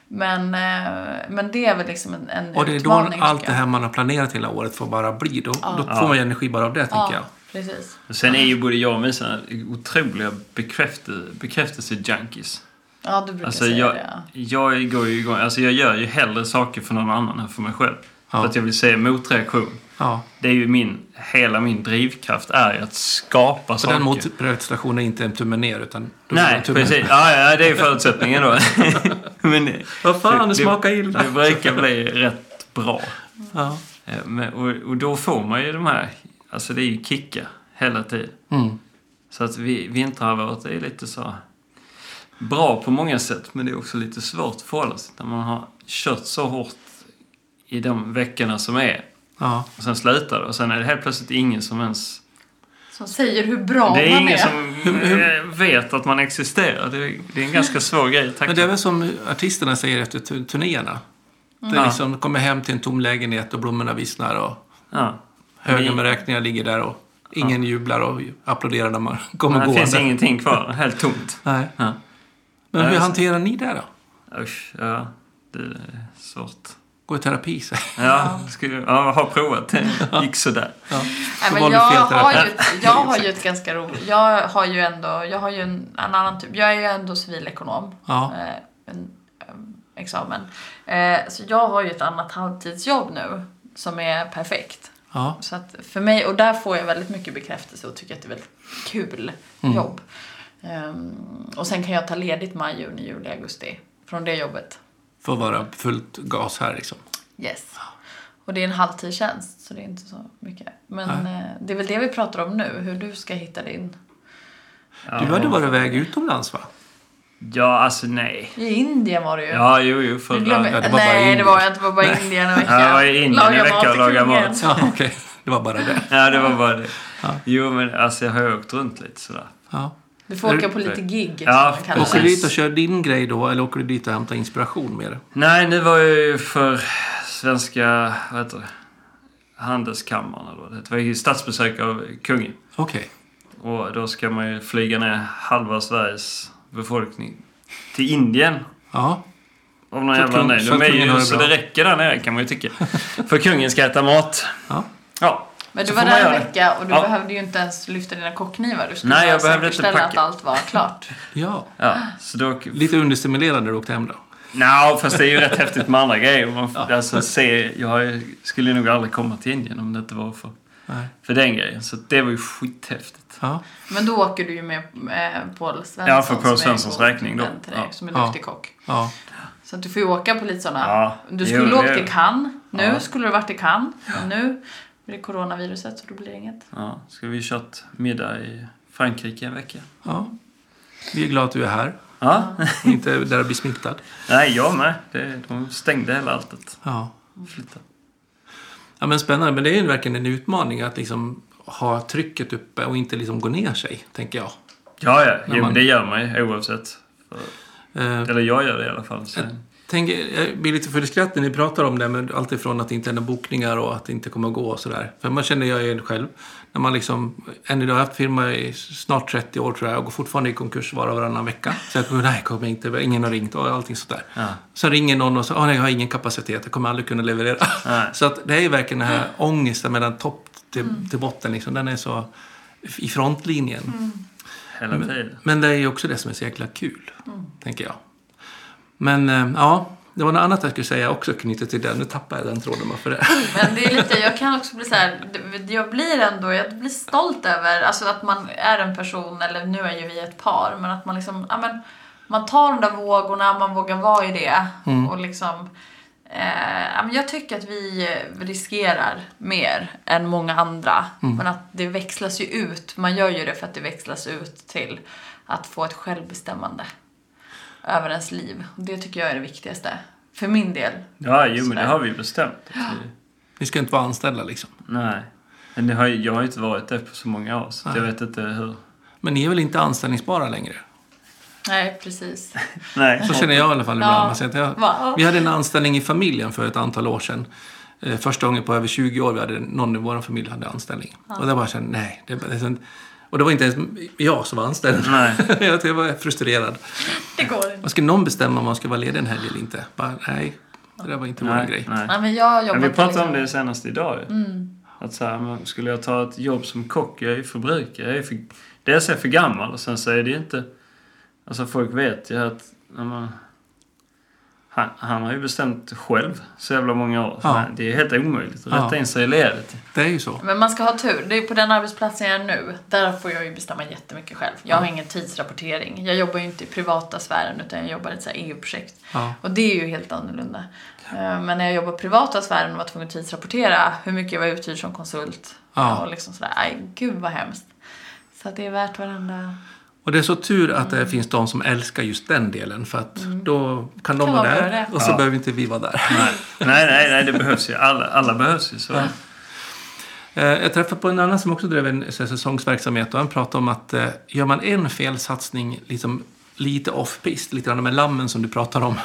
Men, eh, men det är väl liksom en, en Och det är då utmaning, allt det här man har planerat hela året får bara bli. Då, Ja. då får man ju energi bara av det, tänker Ja, jag. precis. Och Sen är ju både jag och Misa otroliga bekräfte, bekräftelse-junkies. Ja, du brukar Alltså säga jag, det. ja. jag går ju igång, alltså jag gör ju hellre saker för någon annan än för mig själv. Ja. För att jag vill se motreaktion. Ja. Det är ju min, hela min drivkraft är ju att skapa Så den saker. motprestationen är inte en tumme ner, utan... Nej, precis. Ja, ja, det är förutsättningen då. Men det, Vad fan, det smakar illa. det brukar bli rätt bra. Ja. Eh, Men, och, och då får man ju de här, alltså det är ju kickar hela tiden. Mm. Så att vi, vinterhalvåret är lite så bra på många sätt, men det är också lite svårt att förhålla sig när man har kört så hårt i de veckorna som är. Ja. Och sen slutar det och sen är det helt plötsligt ingen som ens... Som säger hur bra det är man ingen är. som eh, vet att man existerar. Det är, det är en ganska svår grej att Men det är väl som artisterna säger efter tu- turnéerna. Det Ja. liksom kommer hem till en tom lägenhet och blommorna vissnar och Ja. högen med räkningar ligger där och ingen jublar och applåderar när man kommer Men det gående. finns ingenting kvar. Helt tomt. Nej. Ja. Men hur hanterar ni det då? Usch, ja. Det är svårt. Gå i terapi, så. Ja, skulle, ja, jag har provat. Det gick sådär. Ja. Nej, men jag, har ju, ett- jag har ju ett ganska roligt... Jag har ju ändå... Jag har ju en, en annan typ... Jag är ju ändå civilekonom. Ja. Eh, en, examen. Eh, så jag har ju ett annat halvtidsjobb nu som är perfekt. Ja. Så att för mig, och där får jag väldigt mycket bekräftelse och tycker att det är väldigt kul Mm. jobb. Ehm, och sen kan jag ta ledigt maj, juni, juli, augusti från det jobbet. Får vara fullt gas här liksom. Yes. Och det är en halvtidstjänst så det är inte så mycket. Men eh, det är väl det vi pratar om nu, hur du ska hitta din... Du hade varit iväg utomlands va? Ja, alltså nej. I Indien var det ju. Ja, jo, jo. Du För, glömmer... Ja, det var bara Nej, det Indien. var jag inte. Det var bara Indien en vecka. Ja, jag var i Indien en Laga vecka mat och till laga kungen. mat. Ja, okej. Det var bara det. Ja, det var bara det. Ja. Jo, men alltså jag har ju åkt runt lite sådär. Ja. Du får åka på lite gig, Ja. Åker du dit och kör din grej då, eller åker du dit och hämtar inspiration med det? Nej, nu var jag ju för svenska, vad heter det? Handelskammaren eller vad det heter. Det var ju statsbesök av kungen. Okej. Och då ska man ju flyga ner halva Sveriges befolkning till Indien. Ja. Av någon jävla nej. De är ju det så det räcker där nere kan man ju tycka. För kungen ska äta mat. Ja. Ja. Men du var där en vecka och du Ja. behövde ju inte ens lyfta dina kockknivar. Du skulle Nej, jag behövde inte packa. att allt var klart. Ja. ja. Så då... Lite understimulerad när du åkte hem då? Nå, fast det är ju rätt häftigt med andra grejer. Man, alltså, se, jag skulle nog aldrig komma till Indien om det inte var för, Nej. för den grejen. Så det var ju skithäftigt. Ja. Men då åker du ju med eh, Paul Svensson. Ja, för Paul som är Svenssons räkning då. dig, Ja. Som är Ja. duktig kock. Ja. Så att du får ju åka på lite sådana. Ja. Du Jo, skulle åka det- till Cannes. Nu Ja. skulle du varit i Cannes. Nu blir det coronaviruset så då blir det inget. Ja, ska vi kört middag i Frankrike en vecka? ja. Vi är glada att du är här. Ja. Inte där du blir smittad. Nej, jag med. Det, de stängde hela alltet. Ja. Flytta. Ja men spännande. Men det är ju verkligen en utmaning att liksom ha trycket uppe och inte liksom gå ner sig, tänker jag. Ja, ja. Jo, man- det gör man ju oavsett. För, Eh, eller jag gör det i alla fall. Så. Tänker, jag blir lite full i skratt när ni pratar om det, men allt ifrån att det inte är några bokningar och att det inte kommer att gå och sådär. För man känner jag ju själv, när man liksom, än idag har haft firma i snart 30 år tror jag, och går fortfarande i konkurs var och varannan vecka. Så jag kommer, nej, kommer inte, ingen har ringt och allting sådär. Ja. Så ringer någon och säger, åh nej, jag har ingen kapacitet, jag kommer aldrig kunna leverera. Nej. Så att det är ju verkligen den här ångesten mellan topp till, till botten, liksom, den är så i frontlinjen. Hela tiden. Men det är ju också det som är så jäkla kul, tänker jag. Men eh, ja, det var något annat jag skulle säga också knutet till det. Nu tappar jag den tråden bara för det. Men det är lite, jag kan också bli så här, jag blir ändå, jag blir stolt över alltså att man är en person, eller nu är ju vi ett par, men att man liksom, ja men, man tar de där vågorna, man vågar vara i det och liksom Eh, jag tycker att vi riskerar mer än många andra. Men att det växlas ju ut. Man gör ju det för att det växlas ut till att få ett självbestämmande över ens liv. Och det tycker jag är det viktigaste. För min del. Ja, jo men det har vi bestämt. Vi, ska inte vara anställda liksom. nej. Men det har, jag har ju inte varit det på så många år, så jag vet inte hur... Men ni är väl inte anställningsbara längre? Nej, precis. Nej. Så känner jag i alla fall ibland. Ja. Jag, vi hade en anställning i familjen för ett antal år sedan. Eh, Första gången på över 20 år vi hade någon i vår familj hade anställning. Och det var så här, nej. Det, det, och det var inte ens jag som var anställd. Nej. jag var frustrerad. Det går inte. Ska någon bestämma om man ska vara ledig en helg eller inte? Bara, nej, det där var inte vår Nej, grej. nej. Nej, men jag Men vi pratade liksom- om det senast idag ju. Att så här, men skulle jag ta ett jobb som kock, jag är förbrukare. Jag är för, dels är jag för gammal och sen så är det ju inte... Alltså folk vet ju att... När man, han, han har ju bestämt själv så jävla många år. Ja. Det är helt omöjligt att Ja. rätta in sig i ledet. Det är ju så. Men man ska ha tur. Det är på den arbetsplatsen jag är nu. Där får jag ju bestämma jättemycket själv. Jag har ingen tidsrapportering. Jag jobbar ju inte i privata sfären utan jag jobbar i ett EU-projekt. Ja. Och det är ju helt annorlunda. Eh, Men när jag jobbar i privata sfären och var tvungen att tidsrapportera hur mycket jag var uthyrd som konsult. Ja. Och liksom sådär, aj gud vad hemskt. Så att det är värt varenda... Och det är så tur att det finns de som älskar just den delen. För att då kan de Kan vara där det. och så Ja. behöver inte vi vara där. Nej, nej, nej, nej det behövs ju. Alla, alla behövs ju. Så. Ja. Eh, Jag träffade på en annan som också drev en säsongsverksamhet och han pratade om att eh, gör man en felsatsning liksom lite off-pist, lite grann med lammen som du pratar om,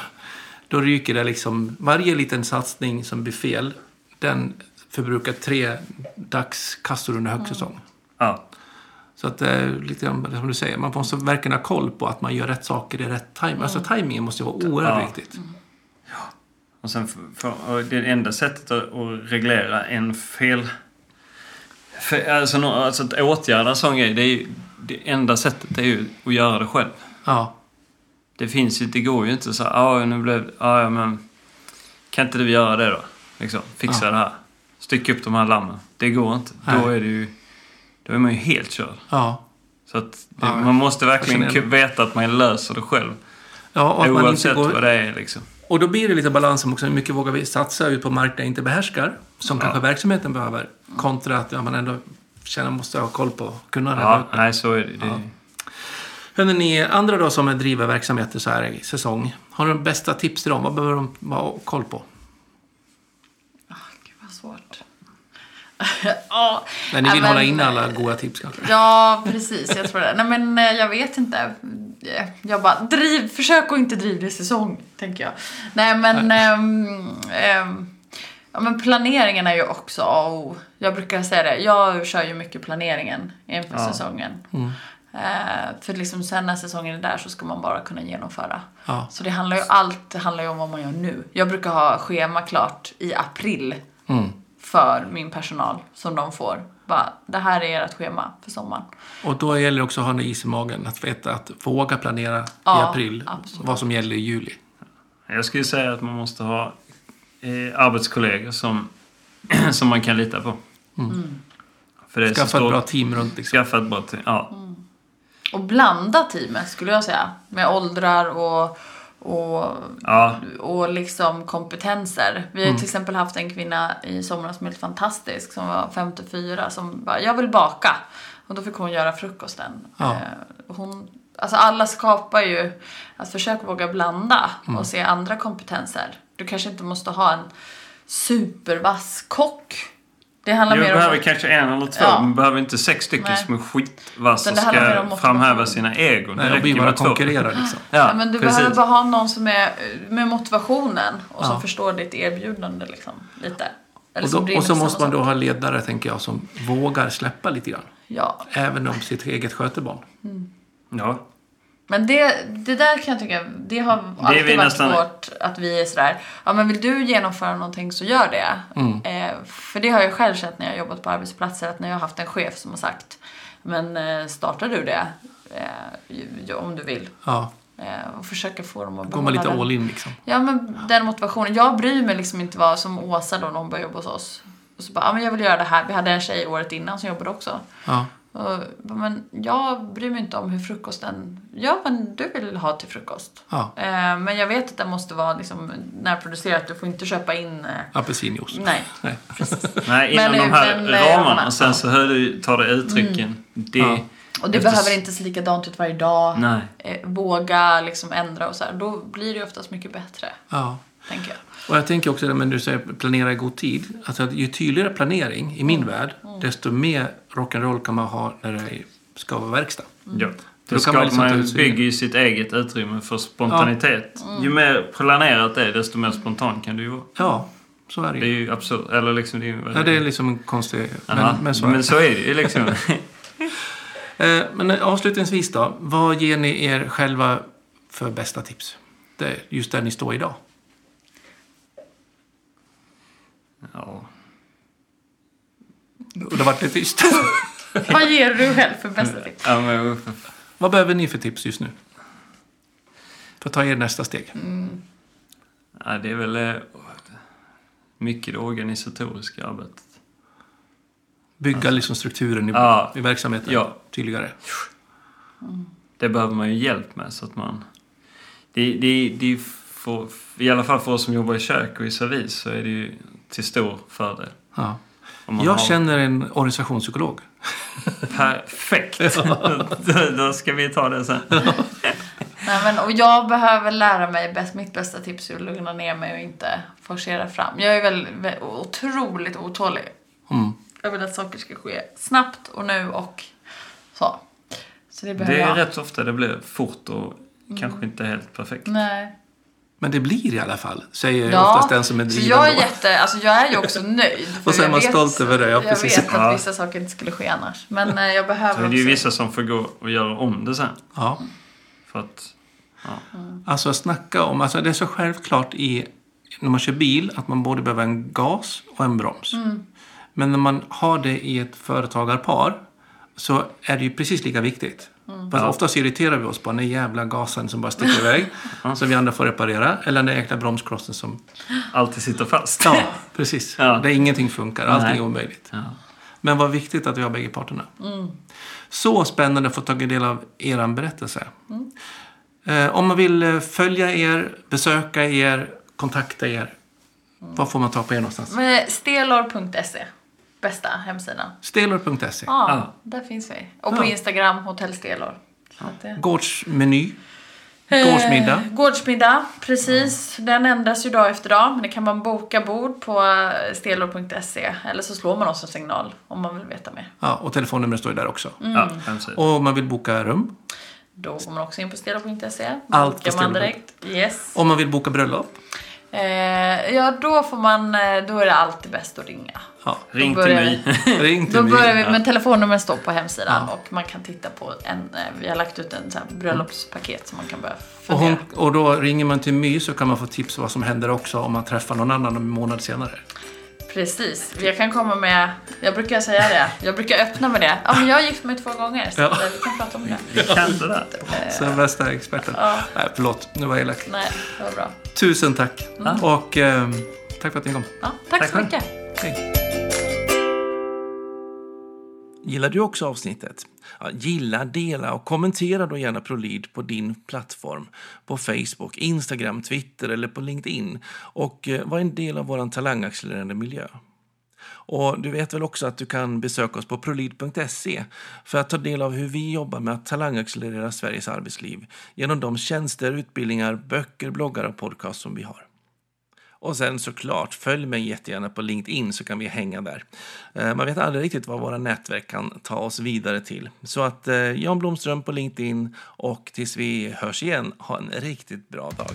då ryker det liksom, varje liten satsning som blir fel, den förbrukar tre dagskassor under högsäsong. Ja. Så att det är lite som du säger, man måste verkligen ha koll på att man gör rätt saker i rätt timing. Alltså timingen måste ju vara oerhört Ja. viktigt. Och sen för, för, och det enda sättet att, reglera en fel... För, alltså, alltså att åtgärda en sån grej, det, är ju, det enda sättet är ju att göra det själv. Ja, Det finns ju, det går ju inte så här, "Ah, nu blev, ah, ja men kan inte du göra det då? Liksom, fixa Ja. det här. Stycka upp de här lammen. Det går inte. Nej. Då är det ju, då är man ju helt körd. ja. Så att det, Ja, man måste verkligen veta att man löser det själv. ja och att man inte Oavsett går, vad det är liksom. Och då blir det lite balans om också hur mycket vågar vi satsa ut på marknader jag inte behärskar, som kanske verksamheten behöver, kontra att ja, man ändå känner måste ha koll på, kunna reda Ja, det. nej så är det. det Ja. Hörrni, ni andra då som driver verksamheter så här i säsong, har du de bästa tips till dem? Vad behöver de ha koll på? Gud vad svårt. ja, Nej, ni vill ja, hålla men- inne alla goda tips kanske? Ja, precis. Jag tror det. Nej, men eh, jag vet inte. Jag bara, driv, försök att inte driva det i säsong, tänker jag. Nej, men... ehm, ehm, ja, men planeringen är ju också A och. Jag brukar säga det. Jag kör ju mycket planeringen inför Ja. säsongen. Mm. Eh, för liksom sen när säsongen är där så ska man bara kunna genomföra. Ja. Så det handlar ju allt handlar ju om vad man gör nu. Jag brukar ha schema klart i april Mm. För min personal som de får. Bara, det här är ert schema för sommaren. Och då gäller det också att ha en is i magen, att veta att våga planera i Ja, april absolut. vad som gäller i juli. Jag skulle säga att man måste ha eh, arbetskollegor som, som man kan lita på. För det är så Skaffa ett stort. bra team runt liksom. Skaffa ett bra team. Ja. Och blanda teamet skulle jag säga. Med åldrar och, och, Ja. och liksom kompetenser. Vi har ju till exempel haft en kvinna i somras som är helt fantastisk som var 54 som bara, jag vill baka. Och då fick hon göra frukosten. Ja. Eh, Hon, alltså alla skapar ju, att försöka våga blanda och se andra kompetenser. Du kanske inte måste ha en supervass kock. Det handlar Jag mer om... behöver kanske en eller två. Ja. Man behöver inte sex stycken Nej. som är skitvassa om ska framhäva sina egon. Nej, det räcker bara med två. konkurrerar liksom. Ja, Ja, men du precis. behöver bara ha någon som är med motivationen och som Ja. förstår ditt erbjudande liksom, lite. Eller Och, då, och så måste man då ha ledare, tänker jag, som vågar släppa lite grann. Ja, Även om sitt eget skötebarn. Ja. Men det, det där kan jag tycka, det har alltid vi varit nästan- svårt att vi är sådär, ja men vill du genomföra någonting så gör det. Mm. Eh, för det har jag själv sett när jag har jobbat på arbetsplatser, att när jag har haft en chef som har sagt, men eh, startar du det eh, om du vill? Ja, Eh, och försöka få dem att går man lite behålla all den. in liksom. Ja men den motivationen. Jag bryr mig liksom inte vad som Åsa då när hon började jobba hos oss. Och så bara, ja men jag vill göra det här. Vi hade en tjej året innan som jobbade också. Ja, Och, men jag bryr mig inte om hur frukosten, ja men du vill ha till frukost. ja. Eh, men jag vet att det måste vara liksom närproducerat. Du får inte köpa in, eh, apelsinjuice. nej. Nej. Nej, inom Men- de här men, ramarna. Och sen så du tar det uttrycken. Det, Ja. Och det Efter- behöver inte se likadant ut varje dag. Nej. Eh, våga liksom ändra och så här. Då blir det oftast mycket bättre, Ja. tänker jag. Och jag tänker också men du säger planera i god tid. Alltså att ju tydligare planering i min värld, desto mer rock'n'roll kan man ha när det ska vara verkstad. Ja. Då kan man liksom man, bygger ju sitt eget utrymme för spontanitet. Mm. Ju mer planerat det är, desto mer spontan kan du ju vara. Ja, så är det Det är ju. ju absurt. Eller liksom, det är ju Ja, det är liksom en konstig... Men, men så är det. men så är det ju liksom. Eh, Men avslutningsvis då, vad ger ni er själva för bästa tips? Det just där ni står idag. Ja. Och det vart lite tyst. Vad ger du själv för bästa tips? Ja, men, vad behöver ni för tips just nu? För att ta er nästa steg. ja, det är väl eh, mycket det organisatoriska arbetet. Bygga liksom strukturen i, Ja. i verksamheten Ja. tydligare. Det behöver man ju hjälp med så att man... Det, det, det för, I alla fall för oss som jobbar i kök och i servis så är det ju till stor fördel. Ja. Jag har- känner en organisationspsykolog. Perfekt! då, ska vi ta det sen. Nej, men, och jag behöver lära mig, bäst, mitt bästa tips är att lugna ner mig och inte forcera fram. Jag är väl, otroligt otålig. Mm. Jag vill att saker ska ske snabbt och nu och så. Så det behöver Det är jag. rätt ofta det blir fort och kanske inte helt perfekt. Nej. Men det blir i alla fall, säger Ja, oftast den som är så driven. jag är då. jätte, alltså jag är ju också nöjd. Och så är jag man stolt över det, ja, jag precis. vet att Ja. vissa saker inte skulle ske annars. Men eh, jag behöver Så är det ju också... vissa som får gå och göra om det sen. Ja. För att... Alltså snacka om, alltså det är så självklart i, när man kör bil att man både behöver en gas och en broms. Mm. Men när man har det i ett företagarpar så är det ju precis lika viktigt. Mm. Fast oftast irriterar vi oss på den jävla gasen som bara sticker iväg. Som vi andra får reparera. Eller den jäkla bromsklossen som... Alltid sitter fast. Ja, precis. Ja. Där ingenting funkar. Allting Nej. är omöjligt. Ja. Men vad viktigt att vi har bägge parterna. Mm. Så spännande att få ta del av er berättelse. Mm. Eh, om man vill eh, följa er, besöka er, kontakta er. Var får man ta på er någonstans? Men Stelor.se. Bästa hemsidan. Stelor.se. Ja, Ja. där finns vi. Och på Ja. Instagram, Hotell Stelor. Så att det- Gårdsmeny. Gårdsmiddag. Eh, gårdsmiddag, precis. Den ändras ju dag efter dag. Men det kan man boka bord på eh, stelor.se. Eller så slår man oss en signal om man vill veta mer. Ja, och telefonnumret står ju där också. Mm. Ja. Och om man vill boka rum. Då går man också in på stelor.se. Allt på Bokar man Stelor. direkt. Yes. Om man vill boka bröllop. Eh, ja, då får man, eh, då är det alltid bäst att ringa. Ja. Ring då till mig. Ring Då till mig. börjar vi, men telefonnumret står på hemsidan Ja. och man kan titta på en, eh, vi har lagt ut en här bröllopspaket som man kan börja Och, fundera. hon, och då ringer man till My så kan man få tips om vad som händer också om man träffar någon annan en månad senare. Precis, jag kan komma med, jag brukar säga det, jag brukar öppna med det. Ja men jag har gift mig två gånger så Ja. eh, vi kan prata om det. Vi kan det där. Så den bästa experten. Ja. Nej, förlåt. Nu var jag elak. Nej, det var bra. Tusen tack. Och ehm, tack för att ni kom. Ja, tack, Tack så mycket. Hej. Gillar du också avsnittet? Gilla, dela och kommentera då gärna ProLead på din plattform. På Facebook, Instagram, Twitter eller på LinkedIn. Och eh, var en del av vår talangaccelererande miljö. Och du vet väl också att du kan besöka oss på prolid.se för att ta del av hur vi jobbar med att talangaccelerera Sveriges arbetsliv genom de tjänster, utbildningar, böcker, bloggar och podcast som vi har. Och sen såklart, följ mig jättegärna på LinkedIn så kan vi hänga där. Eh, man vet aldrig riktigt vad våra nätverk kan ta oss vidare till. Så att eh, Jan Blomström på LinkedIn och tills vi hörs igen, ha en riktigt bra dag.